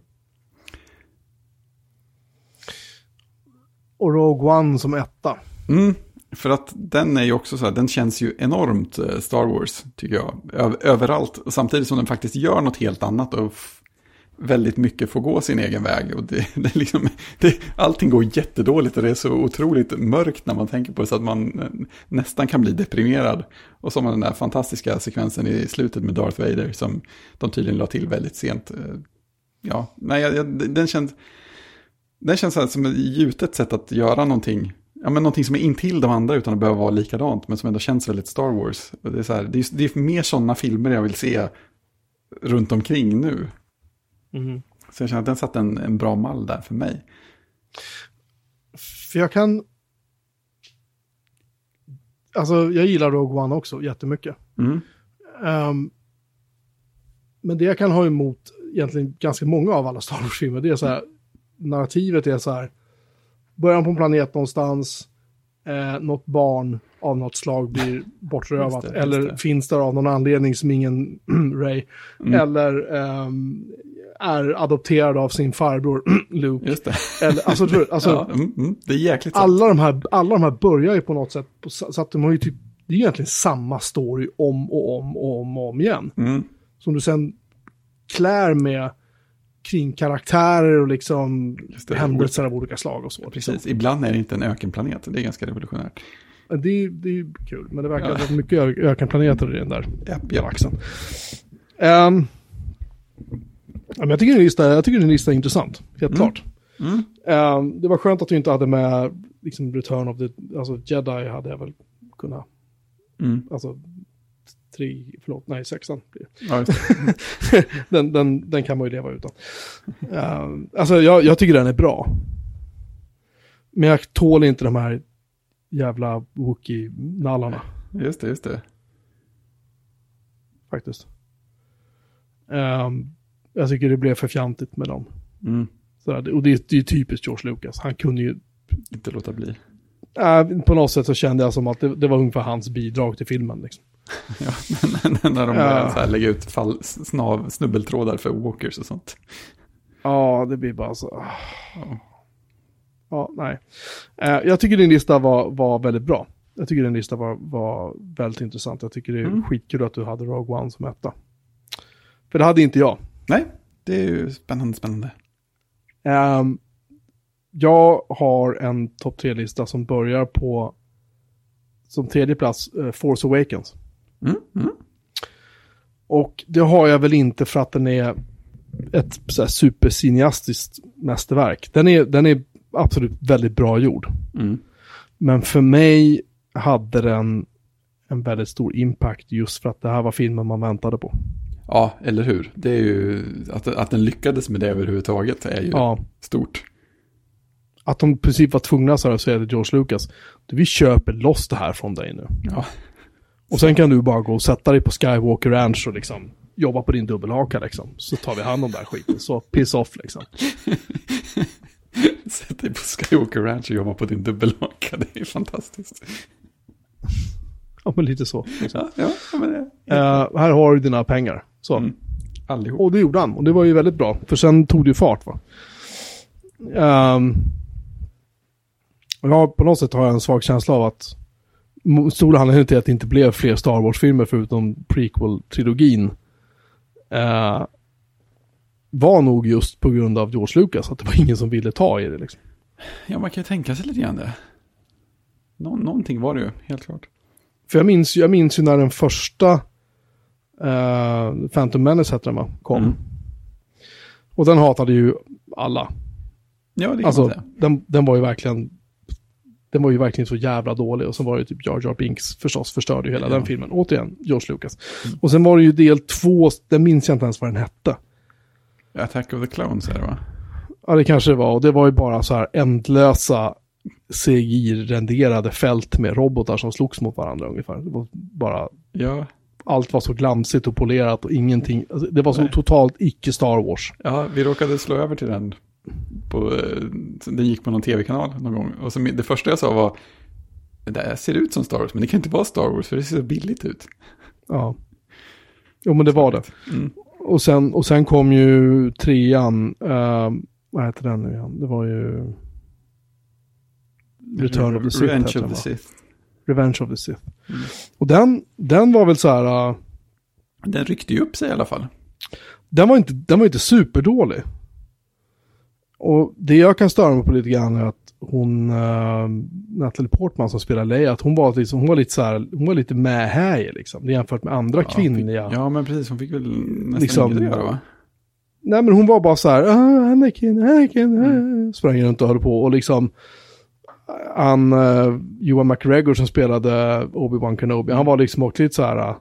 Och Rogue One som etta. Mm, för att den är ju också så här, den känns ju enormt eh, Star Wars, tycker jag. Ö- överallt, samtidigt som den faktiskt gör något helt annat och väldigt mycket får gå sin egen väg. Och det, det liksom, det, allting går jättedåligt och det är så otroligt mörkt när man tänker på det så att man eh, nästan kan bli deprimerad. Och så har man den där fantastiska sekvensen i slutet med Darth Vader som de tydligen la till väldigt sent. Eh, ja, nej, jag, den känns... Den känns här som ett gjutet sätt att göra någonting. Ja, men någonting som är intill de andra utan att behöva vara likadant. Men som ändå känns väldigt Star Wars. Det är, så här, det är, det är mer sådana filmer jag vill se runt omkring nu. Mhm. Så jag känner att den satte en, en bra mall där för mig. För jag kan... Alltså, jag gillar Rogue One också jättemycket. Mm. Ehm, men det jag kan ha emot egentligen ganska många av alla Star Wars-filmer, det är så här, narrativet är så här, början på en planet någonstans, eh, något barn av något slag blir bortrövat, Just det, just eller det. finns där av någon anledning som ingen Ray, Mm. eller ehm, är adopterad av sin farbror Luke. Just det. Eller, alltså, du alltså, ja, mm, mm, det är jäkligt sant. alla de, här, alla de här börjar ju på något sätt, så att de har ju typ, det är egentligen samma story om och om och om och om igen. Mm. Som du sen klär med kring karaktärer och liksom det. händelser av olika slag och så. Liksom. Precis, ibland är det inte en ökenplanet. Det är ganska revolutionärt. Det, är- det är kul, men det verkar Ja. vara mycket ö- ökenplaneter i den där Japp, japp. galaxen. Um, ja, men jag, tycker lista, jag tycker din lista är intressant, helt Mm. klart. Mm. Ehm, det var skönt att du inte hade med liksom, Return of the, alltså Jedi hade jag väl kunnat, Mm. alltså tre, förlåt, nej sexan blir. Ja, den, den, den kan man ju leva utan. Ehm, alltså jag, jag tycker den är bra. Men jag tål inte de här jävla Wookie-nallarna just det, just det. faktiskt. Ehm, jag tycker det blev för fjantigt med dem. Mm. Sådär, och det, det är typiskt George Lucas. Han kunde ju, Inte låta bli. Äh, på något sätt så kände jag som att det, det var ungefär hans bidrag till filmen. Liksom. Ja, när de Ja. så här lägga ut fall, snav, snubbeltrådar för walkers och sånt. Ja, det blir bara så. ah. Ja. Ja, nej. Eh, jag tycker din lista var, var väldigt bra. Jag tycker din lista var, var väldigt intressant. Jag tycker det är Mm. skitkul att du hade Rogue One som etta. För det hade inte jag. Nej, det är ju spännande, spännande. Ehm, jag har en topp tre-lista som börjar på som tredje plats, eh, Force Awakens. Mm, mm. Och det har jag väl inte för att den är ett så supercineastiskt mästerverk. Den är, den är absolut väldigt bra gjord. Mm. Men för mig hade den en väldigt stor impact just för att det här var filmen man väntade på. Ja, eller hur? Det är ju, att, att den lyckades med det överhuvudtaget är ju Ja, stort. Att de i princip var tvungna så här att säga till George Lucas, du vi köper loss det här från dig nu. Ja, Och sen kan du bara gå och sätta dig på Skywalker Ranch och liksom jobba på din dubbelhaka liksom. Så tar vi hand om den här skiten. Så piss off liksom. sätt dig på Skywalker Ranch och jobba på din dubbelhaka. Det är fantastiskt. Ja, men lite så. Ja, ja men det Eh, här har du dina pengar. Så. Mm. Allihop. Och det gjorde han. Och det var ju väldigt bra. För sen tog det ju fart va. Um, ja, på något sätt har jag en svag känsla av att stora anledningen till att det inte blev fler Star Wars-filmer förutom prequel-trilogin eh, var nog just på grund av George Lucas. Att det var ingen som ville ta i det liksom. Ja, man kan ju tänka sig lite grann det. Nå någonting var det ju, helt klart. För jag minns, jag minns ju när den första eh, Phantom Menace hette den va? Kom. Mm. Och den hatade ju alla. Ja, det kan Alltså, man säga. den, den var ju verkligen den var ju verkligen så jävla dålig och så var det typ Jar Jar Binks förstås förstörde ju hela Ja. den filmen. Återigen, George Lucas. Och sen var det ju del två, den minns jag inte ens vad den hette. Attack of the Clones är det va? Ja, det kanske det var. Och det var ju bara så här ändlösa CGI-renderade fält med robotar som slogs mot varandra ungefär. Det var bara, Ja, allt var så glamsigt och polerat och ingenting. Alltså, det var så Nej. totalt icke Star Wars. ja vi råkade slå över till den. På, eh, den gick på någon tv-kanal någon gång. Och så, det första jag sa var, det här ser ut som Star Wars, men det kan inte vara Star Wars för det ser så billigt ut. Ja. Jo, men det var det. Mm. Och sen, och sen kom ju trean, eh, vad heter den nu igen? Det var ju Return of the Sith. Revenge of the? Sith. Revenge of the Sith. Mm. Och den, den var väl så här, eh, Den ryckte ju upp sig i alla fall. den var inte, den var inte superdålig. Och det jag kan störa mig på lite grann är att hon, uh, Natalie Portman som spelar Leia, att hon var, liksom, hon var lite så här, hon var lite i, liksom, jämfört med andra Ja, kvinnliga. Fick, ja, men precis. Hon fick väl nästan Liksom- att göra va? Nej men hon var bara så här, ah, Anakin, Anakin, ah", Mm. sprang runt och höll på och liksom han, uh, Johan McGregor som spelade Obi-Wan Kenobi, han var liksom också lite så här,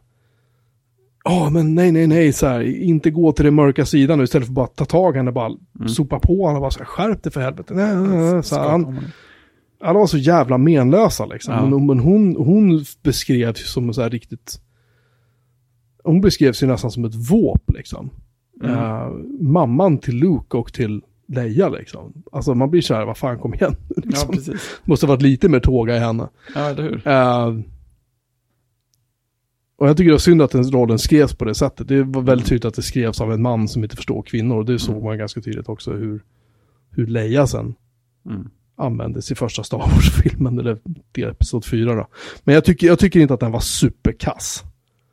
ja men nej, nej, nej, så här, inte gå till den mörka sidan nu istället för bara ta tag i henne, bara Mm. sopa på henne och bara så här, skärp dig för helvete. Nej, nej, nej, så här, han, alla var så jävla menlösa liksom. Ja. Men, men hon, hon beskrevs ju som så här riktigt, hon beskrevs ju nästan som ett våp liksom. Mm. Eh, mamman till Luke och till Leia liksom. Alltså man blir så här, vad fan kom igen. Ja, liksom. precis. Måste ha varit lite mer tåga i henne. Ja, eller hur? Eh, och jag tycker det är synd att den rollen skrevs på det sättet. Det var väldigt tydligt att det skrevs av en man som inte förstår kvinnor. Och det såg man ganska tydligt också hur, hur Leia sen Mm. användes i första Star Wars-filmen, eller del episod 4 då. Men jag tycker, jag tycker inte att den var superkass.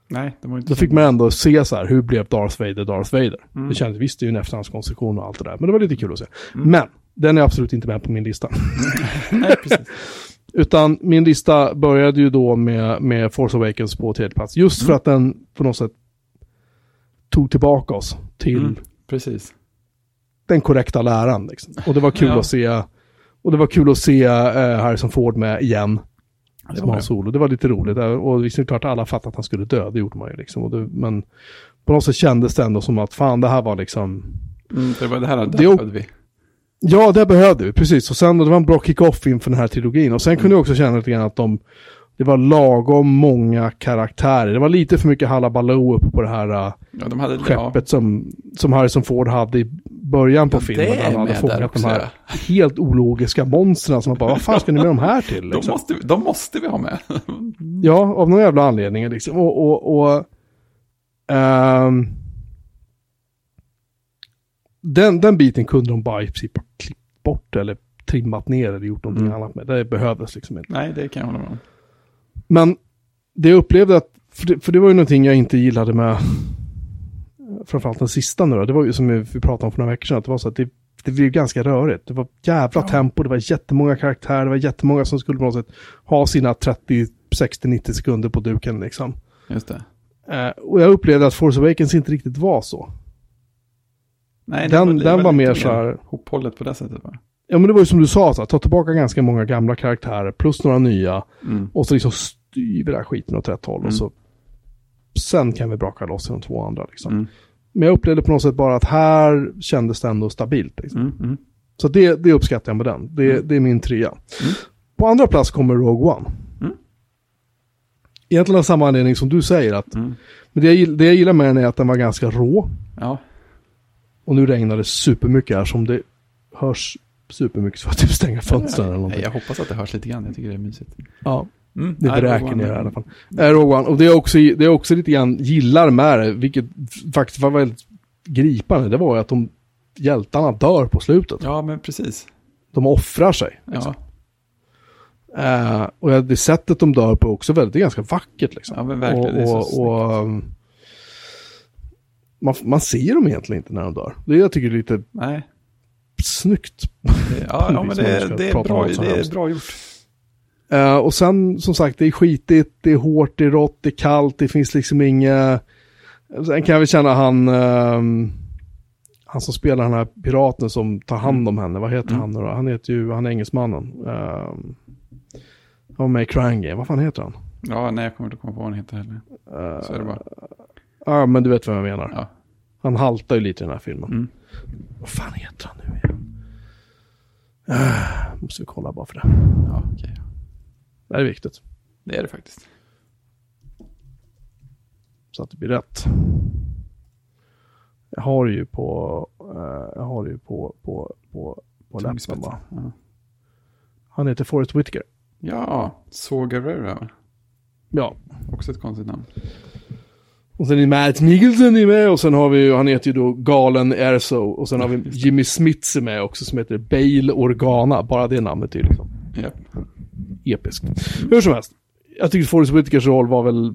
Nej, det var inte Då fick man ändå se så här, hur blev Darth Vader Darth Vader? Mm. Det kändes, visst det är ju en efterhandskonstruktion och allt det där, men det var lite kul att se. Mm. Men, den är absolut inte med på min lista. Nej, precis. Utan min lista började ju då med, med Force Awakens på tredje plats. Just för Mm. att den på något sätt tog tillbaka oss till Mm. Precis. den korrekta läran. Liksom. Och det var kul Ja. att se, och det var kul att se eh, Harrison Ford med igen. Det som var Han det. Solo. Det var lite roligt. Eh, Och visst är det klart att alla fattade att han skulle dö, det gjorde man ju liksom. Och det, men på något sätt kändes det ändå som att fan det här var liksom, Mm, det var det här, där Det vi. Ja det behövde vi, precis. Och sen det var en bra kick-off inför den här trilogin. Och sen kunde Mm. jag också känna lite grann att de, det var lagom många karaktärer. Det var lite för mycket halabaloo uppe på det här eh, Ja, de hade, skeppet som, som Harrison Ford hade i början på Ja, filmen. han hade fångat de här helt ologiska monstren som man bara, vad fan ska ni med de här till? De Liksom? måste, de måste vi ha med. Ja, av någon jävla anledning liksom. Och, och, och ehm, den, den biten kunde de bara i princip ha klippt bort eller trimmat ner eller gjort någonting Mm. annat med. Det behövdes liksom inte. Nej, det kan jag hålla med om. Men det jag upplevde att, för det, för det var ju någonting jag inte gillade med framförallt den sista nu då, det var ju som vi pratade om för några veckor sedan, att det var så att det, det blev ganska rörigt. Det var jävla Ja. tempo, det var jättemånga karaktärer, det var jättemånga som skulle på något sätt ha sina 30, 60, 90 sekunder på duken liksom. Just det. Eh, och jag upplevde att Force Awakens inte riktigt var så. Nej, Den- det den var mer så här- Hophållet på det sättet va? Ja men det var ju som du sa, så här, ta tillbaka ganska många gamla karaktärer plus några nya. Mm. Och så liksom styr vi den här skiten åt rätt håll. Mm. Och så sen kan vi braka loss i de två andra. Liksom. Mm. Men jag upplevde på något sätt bara att här kändes det ändå stabilt. Liksom. Mm. Mm. Så det, det uppskattar jag med den. Det, Mm. det är min trea. På andra plats kommer Rogue One. Egentligen av samma anledning som du säger. Att, men det jag, det jag gillar med den är att den var ganska rå. Ja, Och nu regnar det supermycket här som det hörs supermycket så jag typ stänga fönstren eller Nej, någonting. jag hoppas att det hörs lite grann. Jag tycker det är mysigt. Ja, Mm. det Rogue ner i alla fall. Äh, Rogue One. Och det är också, det är också lite grann gillar med det, vilket faktiskt var väldigt gripande. Det var ju att de hjältarna dör på slutet. Ja, men precis. De offrar sig. Ja, Eh, och det sättet de dör på är också väldigt, det är ganska vackert liksom. ja men verkligen. det är så och, snyggt. och, um, man, man ser dem egentligen inte när de dör. Det jag tycker är lite Nej, snyggt. ja, ja, men det, det, är bra, det är bra gjort. Eh, och sen som sagt, det är skitigt, det är hårt, det är rått, det är kallt, det finns liksom inga... Sen kan jag väl känna han, ehm, han som spelar den här piraten som tar hand om henne, vad heter Mm. han nu då? Han heter ju, han är engelsmannen. Um, han var med i Crime Game, vad fan heter han? Ja, nej, jag kommer inte komma på vad den heter heller. Så är det bara. Ja, men du vet vad jag menar. Ja. Han haltar ju lite i den här filmen. Mm. Vad fan heter han nu igen? Uh, måste vi kolla bara för det. Ja, okej. Det här är viktigt. Det är det faktiskt. Så att det blir rätt. Jag har det ju på, eh, jag har det ju på, på, på, på läppen bara. Ja. Han heter Forrest Whitaker. ja, Guerrero. Ja. Också ett konstigt namn. Och sen är Matt Mikkelsen är med och sen har vi ju, han heter ju då Galen Erso. Och sen har vi Jimmy Smits är med också som heter Bale Organa. Bara det namnet är liksom Japp. episkt. Hur som helst. Jag tycker Forrest Whitakers roll var väl,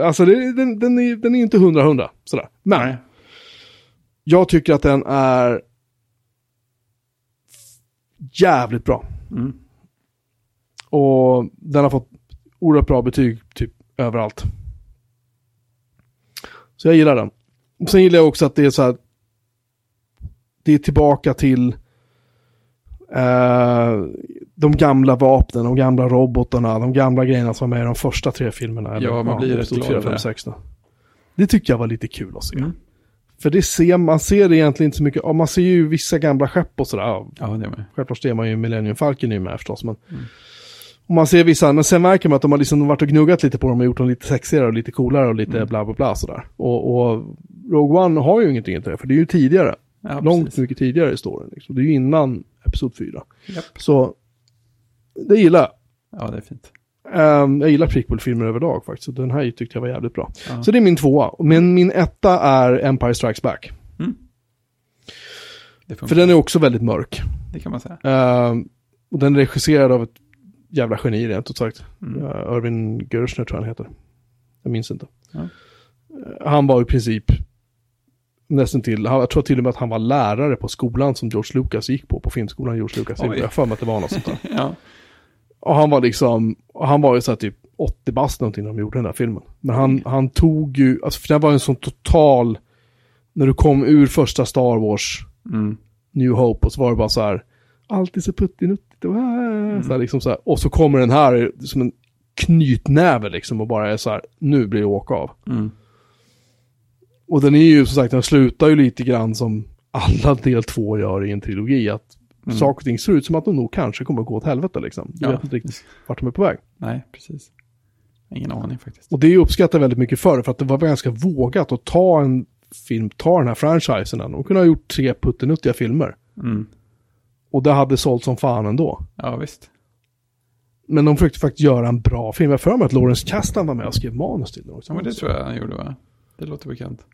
eh, alltså det, den, den, är, den är inte hundra hundra sådär. Men Nej. jag tycker att den är jävligt bra. Mm. Och den har fått oerhört bra betyg typ överallt. Så jag gillar den. Sen gillar jag också att det är så här. Det är tillbaka till eh, de gamla vapnen, de gamla robotarna, de gamla grejerna som var med i de första tre filmerna. Ja, man blir rätt Episod glad fem, det. Det tycker jag var lite kul att se. Mm. För det ser, man ser det egentligen inte så mycket, ja, man ser ju vissa gamla skepp och sådär. Ja, Ja, det är med. Självklart ser man ju Millennium Falcon är ju med förstås. Men, Mm. Och man ser vissa, men sen märker man att de har liksom varit och gnuggat lite på dem och gjort dem lite sexigare och lite coolare och lite Mm. bla bla bla sådär. Och, och Rogue One har ju ingenting till det, för det är ju tidigare. Ja, långt precis. mycket tidigare i storyn. Liksom. Det är ju innan Episod 4. Japp. Så det gillar jag. Ja, det är fint. Ehm, jag gillar prequel-filmer överlag faktiskt. Så den här tyckte jag var jävligt bra. Ja. Så det är min tvåa. Men min etta är Empire Strikes Back. Funkar. För den är också väldigt mörk. det kan man säga. Ehm, och den är regisserad av ett jävla geni rent ut sagt. Mm. Uh, Irvin Gershner tror jag han heter. Jag minns inte. Ja. Eh, han var i princip nästan till, jag tror till och med att han var lärare på skolan som George Lucas gick på, på filmskolan George Lucas. Oj. Jag för mig att det var något sånt där. Ja. Och han var liksom, och han var ju så här typ 80 bast någonting när de gjorde den där filmen. Men han, han tog ju, alltså för det var en sån total, när du kom ur första Star Wars, Mm. New Hope, och så var det bara så här, allt är så puttinuttigt och äh, så liksom så här. Och så kommer den här som en knytnäve liksom och bara är så här, nu blir det åka av. Mm. Och den är ju som sagt, den slutar ju lite grann som alla del två gör i en trilogi, att Mm. saker och ting ser ut som att de nog kanske kommer att gå åt helvete liksom. Du Ja. vet inte riktigt vart de är på väg. Nej, precis. Ingen aning faktiskt. Och det uppskattar jag väldigt mycket för, för att det var ganska vågat att ta en film, ta den här franchisen. De kunde ha gjort tre puttenuttiga filmer. Mm. Och det hade sålt som fan ändå. Ja, visst. Men de försökte faktiskt göra en bra film. Jag för mig att Lawrence Kasdan var med och skrev manus till den också. Ja, men det tror jag han gjorde, va? Det låter bekant.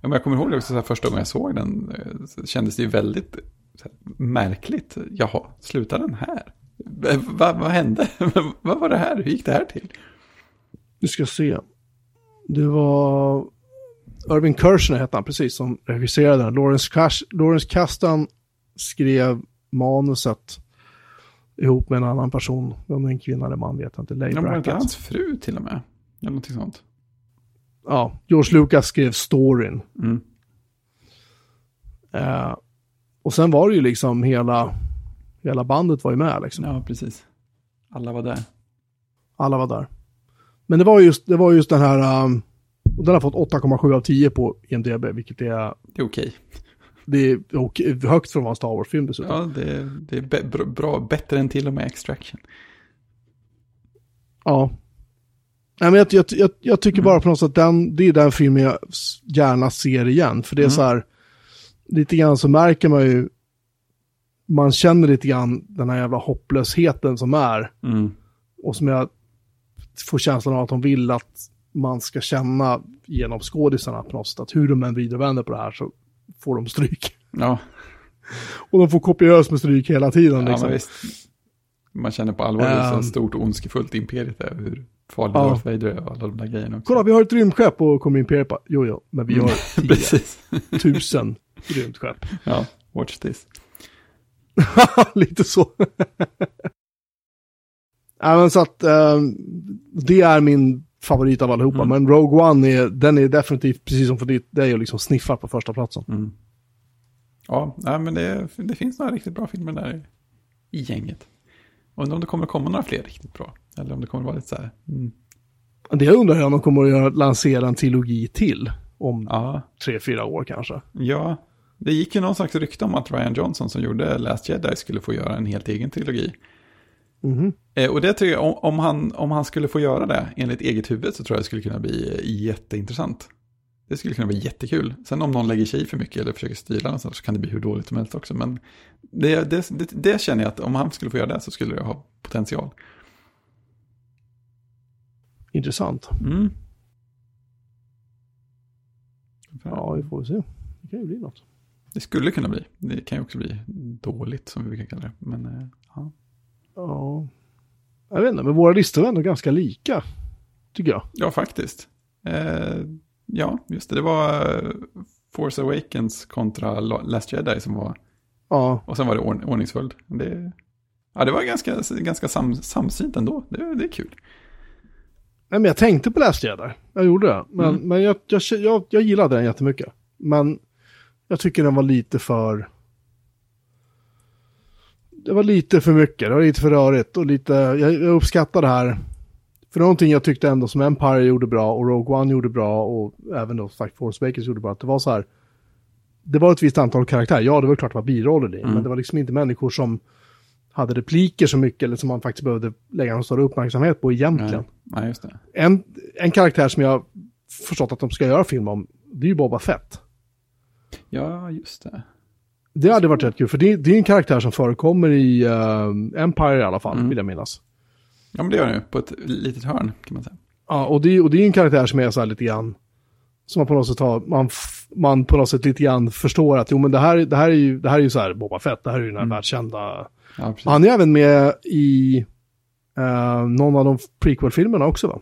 Ja, men jag kommer ihåg det också så här, första gången jag såg den. eh, så kändes det ju väldigt här, märkligt. Jaha, slutar den här? Eh, Va, vad hände? vad var det här? Hur gick det här till? Nu ska jag se. Det var Irving Kershner hette han precis som regisserade den. Lawrence, Kash, Lawrence Kasdan skrev manuset ihop med en annan person. Om det är en kvinna eller man vet jag inte. Leigh Ja, var inte hans fru till och med? Eller någonting sånt. Ja, George Lucas skrev storyn. Mm. Eh, och sen var det ju liksom hela, hela bandet var ju med liksom. Ja, precis. Alla var där. Alla var där. Men det var just, det var just den här, um, och den har fått 8,7 av 10 på IMDB, vilket är, Det är okej. Det är och, högt för att vara en Star Wars-film dessutom. Ja, det, det är bra, bättre än till och med Extraction. Ja. Nej, men jag, jag, jag, jag tycker bara på något sätt att den, det är den filmen jag gärna ser igen. För det är Mm. så här, lite grann så märker man ju, man känner lite grann den här jävla hopplösheten som är. Mm. Och som jag får känslan av att de vill att man ska känna genom skådisarna på något sätt. Att hur de än vrider och vänder på det här så får de stryk. Ja, Och de får kopiöst med stryk hela tiden. ja liksom. Man känner på allvar hur Ehm. stort och ondskefullt imperiet är. Hur farlig Ja. Darth Vader är och alla de där grejerna också. Kolla, vi har ett rymdskepp och kommer Imperiet bara, jo, jo, men vi har. 10 000 rymdskepp. Ja, watch this. Lite så. men så att eh, det är min favorit av allihopa. Mm. Men Rogue One är, den är definitivt, precis som för är ju liksom sniffar på första platsen. Mm. Ja, nej, men det, det finns några riktigt bra filmer där i, gänget. Undrar om det kommer att komma några fler riktigt bra. Eller om det kommer att vara lite så här. Mm. Det jag undrar är om de kommer att lansera en trilogi till om Ja, tre, fyra år kanske. ja. Det gick ju någon slags rykte om att Ryan Johnson som gjorde Last Jedi skulle få göra en helt egen trilogi. Eh, och det tror jag, om, han, om han skulle få göra det enligt eget huvud så tror jag det skulle kunna bli eh, jätteintressant. Det skulle kunna bli jättekul. Sen om någon lägger sig i för mycket eller försöker styra någonstans så kan det bli hur dåligt som helst också. Men det, det, det, det känner jag att om han skulle få göra det så skulle det ha potential. Intressant. Mm. Ja, vi får se. Det kan ju bli något. Det skulle kunna bli. Det kan ju också bli dåligt som vi brukar kalla det. Men eh, ja. Ja. Jag vet inte, men våra listor är ändå ganska lika. Tycker jag. ja, faktiskt. Eh, ja, just det. Det var eh, Force Awakens kontra La- Last Jedi som var Ja, Och sen var det ordn ordningsföljd. Det, ja, det var ganska, ganska sam, samsynt ändå. Det, det är kul. Nej, men jag tänkte på Last Jedi. Jag gjorde det. Men, Mm. men jag, jag, jag, jag gillade den jättemycket. Men jag tycker den var lite för... Det var lite för mycket. Det var lite för rörigt och lite... Jag, jag uppskattar det här. För någonting jag tyckte ändå som Empire gjorde bra och Rogue One gjorde bra och även då sagt Force Awakens gjorde bra. Att det var så här... Det var ett visst antal karaktärer. Ja, det var klart det var biroller i. Mm. Men det var liksom inte människor som hade repliker så mycket eller som man faktiskt behövde lägga någon större uppmärksamhet på egentligen Nej, nej det. en, en karaktär som jag förstått att de ska göra film om, det är ju Boba Fett. Ja, just det. Det hade varit rätt kul, för det, det är en karaktär som förekommer i eh, Empire i alla fall, Mm. vill jag minnas. Ja, men det gör det ju. På ett litet hörn kan man säga. Ja, och det, och det är en karaktär som är så här lite grann, som man på något sätt har, man, man på något sätt lite grann förstår att jo men det här, det här är ju, det här är ju så här Boba Fett, det här är ju den här Mm. världskända. Ja. Han är även med i eh, någon av de prequel-filmerna också va?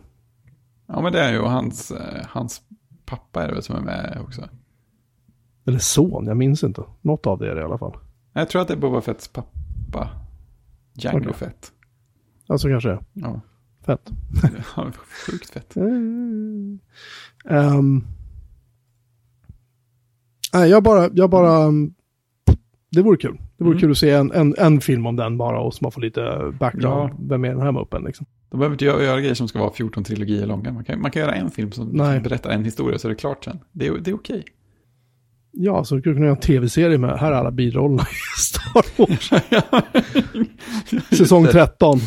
Ja, men det är ju och hans, eh, hans pappa är det väl som är med också. Eller son, jag minns inte. Något av det är det i alla fall. Jag tror att det är Boba Fetts pappa. Django Okej. Fett. Alltså kanske det är. Ja, Fett. Ja, sjukt fett. Mm. Ehm. nej, jag bara, jag bara, um, det vore kul. Det vore Mm. kul att se en, en, en film om den bara och så man får lite background. Ja. Vem är den här muppen liksom? De behöver inte göra, grejer som ska vara 14 trilogier långa. Man kan, man kan göra en film som Nej. berättar en historia så är det klart sen. Det är, det är okej. Ja, så du skulle kunna göra en tv-serie med, här är alla birollerna i Star Wars. Säsong 13.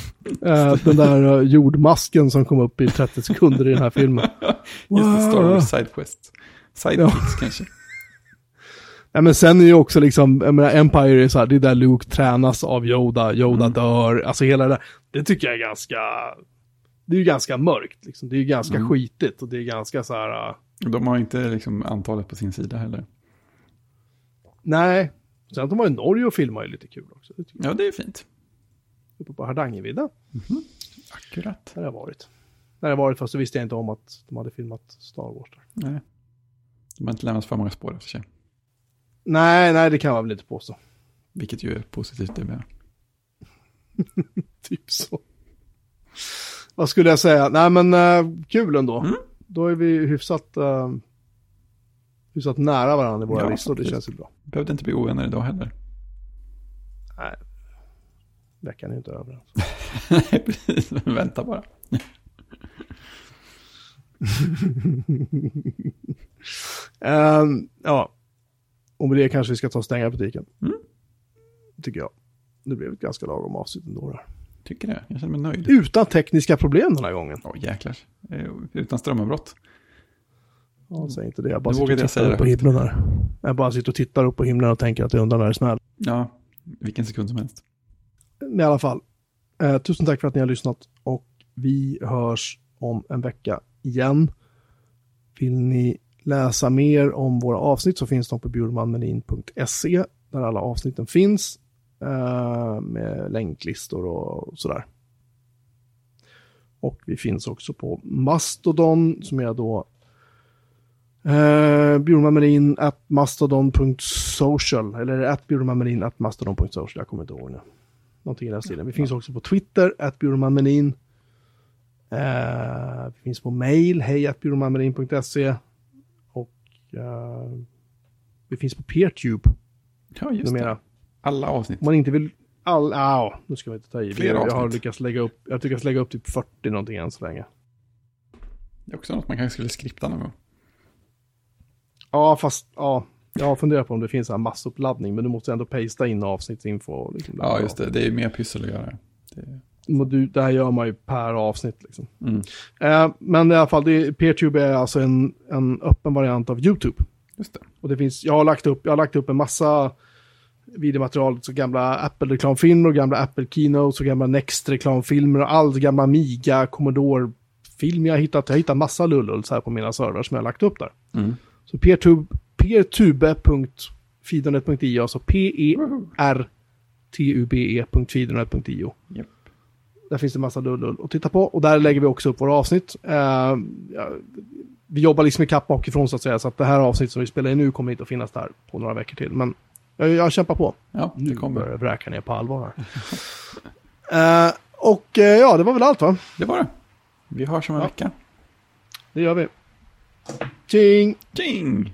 Eh, den där uh, jordmasken som kom upp i 30 sekunder i den här filmen. Just det, Star. Wars Side Quest. Sidekicks kanske. Ja, men sen är ju också liksom, jag menar, Empire är så här, det är där Luke tränas av Yoda, Yoda Mm. dör, alltså hela det där. Det tycker jag är ganska, det är ju ganska mörkt liksom. Det är ju ganska Mm. skitigt och det är ganska så här, uh, De har inte liksom antalet på sin sida heller. Nej. Sen de var i Norge och filmade är lite kul också. Det Ja, det är fint. Uppe på Hardangervidda, Akkurat. där har jag varit. Där har jag varit, fast så visste jag inte om att de hade filmat Star Wars där. Nej. De har inte lämnat för många spår efter sig. Nej, nej, det kan man väl inte påstå. Vilket ju är positivt det med. Typ så. vad skulle jag säga? Nej men uh, kul ändå. Mm. Då är vi hyfsat, uh, hyfsat nära varandra i våra Ja, listor. Det precis. känns ju bra. Behövde inte bli ovänner idag heller. Nej, veckan är inte över. Nej, precis. Vänta bara. Ehm, ja, och med det kanske vi ska ta och stänga butiken. Mm. Tycker jag. Det blev ett ganska lagom avsnitt ändå. Där. Tycker det. Jag känner mig nöjd. Utan tekniska problem den här gången. Åh jäklar. Eh, Utan strömavbrott. Ja, säg inte det. Jag bara Nu sitter och tittar upp på himlen här. Jag bara sitter och tittar upp på himlen och tänker att jag undrar när det smäller. Ja, vilken sekund som helst. I alla fall. Eh, tusen tack för att ni har lyssnat och vi hörs om en vecka igen. Vill ni läsa mer om våra avsnitt så finns de på bjurmanmelin.se där alla avsnitten finns eh, med länklistor och sådär. Och vi finns också på Mastodon som är då eh, bjurmanmelin at mastodon.social eller at bjurmanmelin at mastodon.social, jag kommer inte ihåg nu. Någonting i den stilen. Vi finns också på Twitter, at bjurmanmelin. Eh, vi finns på mail, hej at bjurmanmelin.se. Och eh, vi finns på Peertube Ja, just numera. det. Alla avsnitt. Om man inte vill... All, ah, nu ska vi inte ta i. Flera jag har lyckats lägga upp, jag har lyckats lägga upp typ 40 någonting än så länge. Det är också något man kanske skulle skripta någon gång. Ja, fast ja. Jag har funderat på om det finns en massuppladdning, men du måste ändå pasta in avsnittsinfo. Liksom, Ja, just det. Det är mer pyssel att göra. Det... Du, det här gör man ju per avsnitt. Liksom. Mm. Eh, men i alla fall, det, Peertube är alltså en, en öppen variant av YouTube. Just det. Och det finns, jag har lagt upp, jag har lagt upp en massa videomaterial, så gamla Apple-reklamfilmer och gamla Apple Keynotes och gamla Next-reklamfilmer och allt gamla Amiga, Commodore-film jag har hittat. Jag har hittat massa lullull så här på mina servrar som jag har lagt upp där. Mm. Så peertube, peertube.feedernet.io, alltså P-E-R-T-U-B-E.feedernet.io. Japp. Där finns det massa lullull att titta på och där lägger vi också upp våra avsnitt. Ja, vi jobbar liksom i kapp bakifrån så att säga, så att det här avsnitt som vi spelar in nu kommer inte att finnas där på några veckor till. Men jag, jag kämpar på. Ja, det Nu kommer. det vräka ner på allvar här. Eh, och eh, ja, det var väl allt va? Det var det. Vi hörs om en Ja. vecka. Det gör vi. Ding. Ding.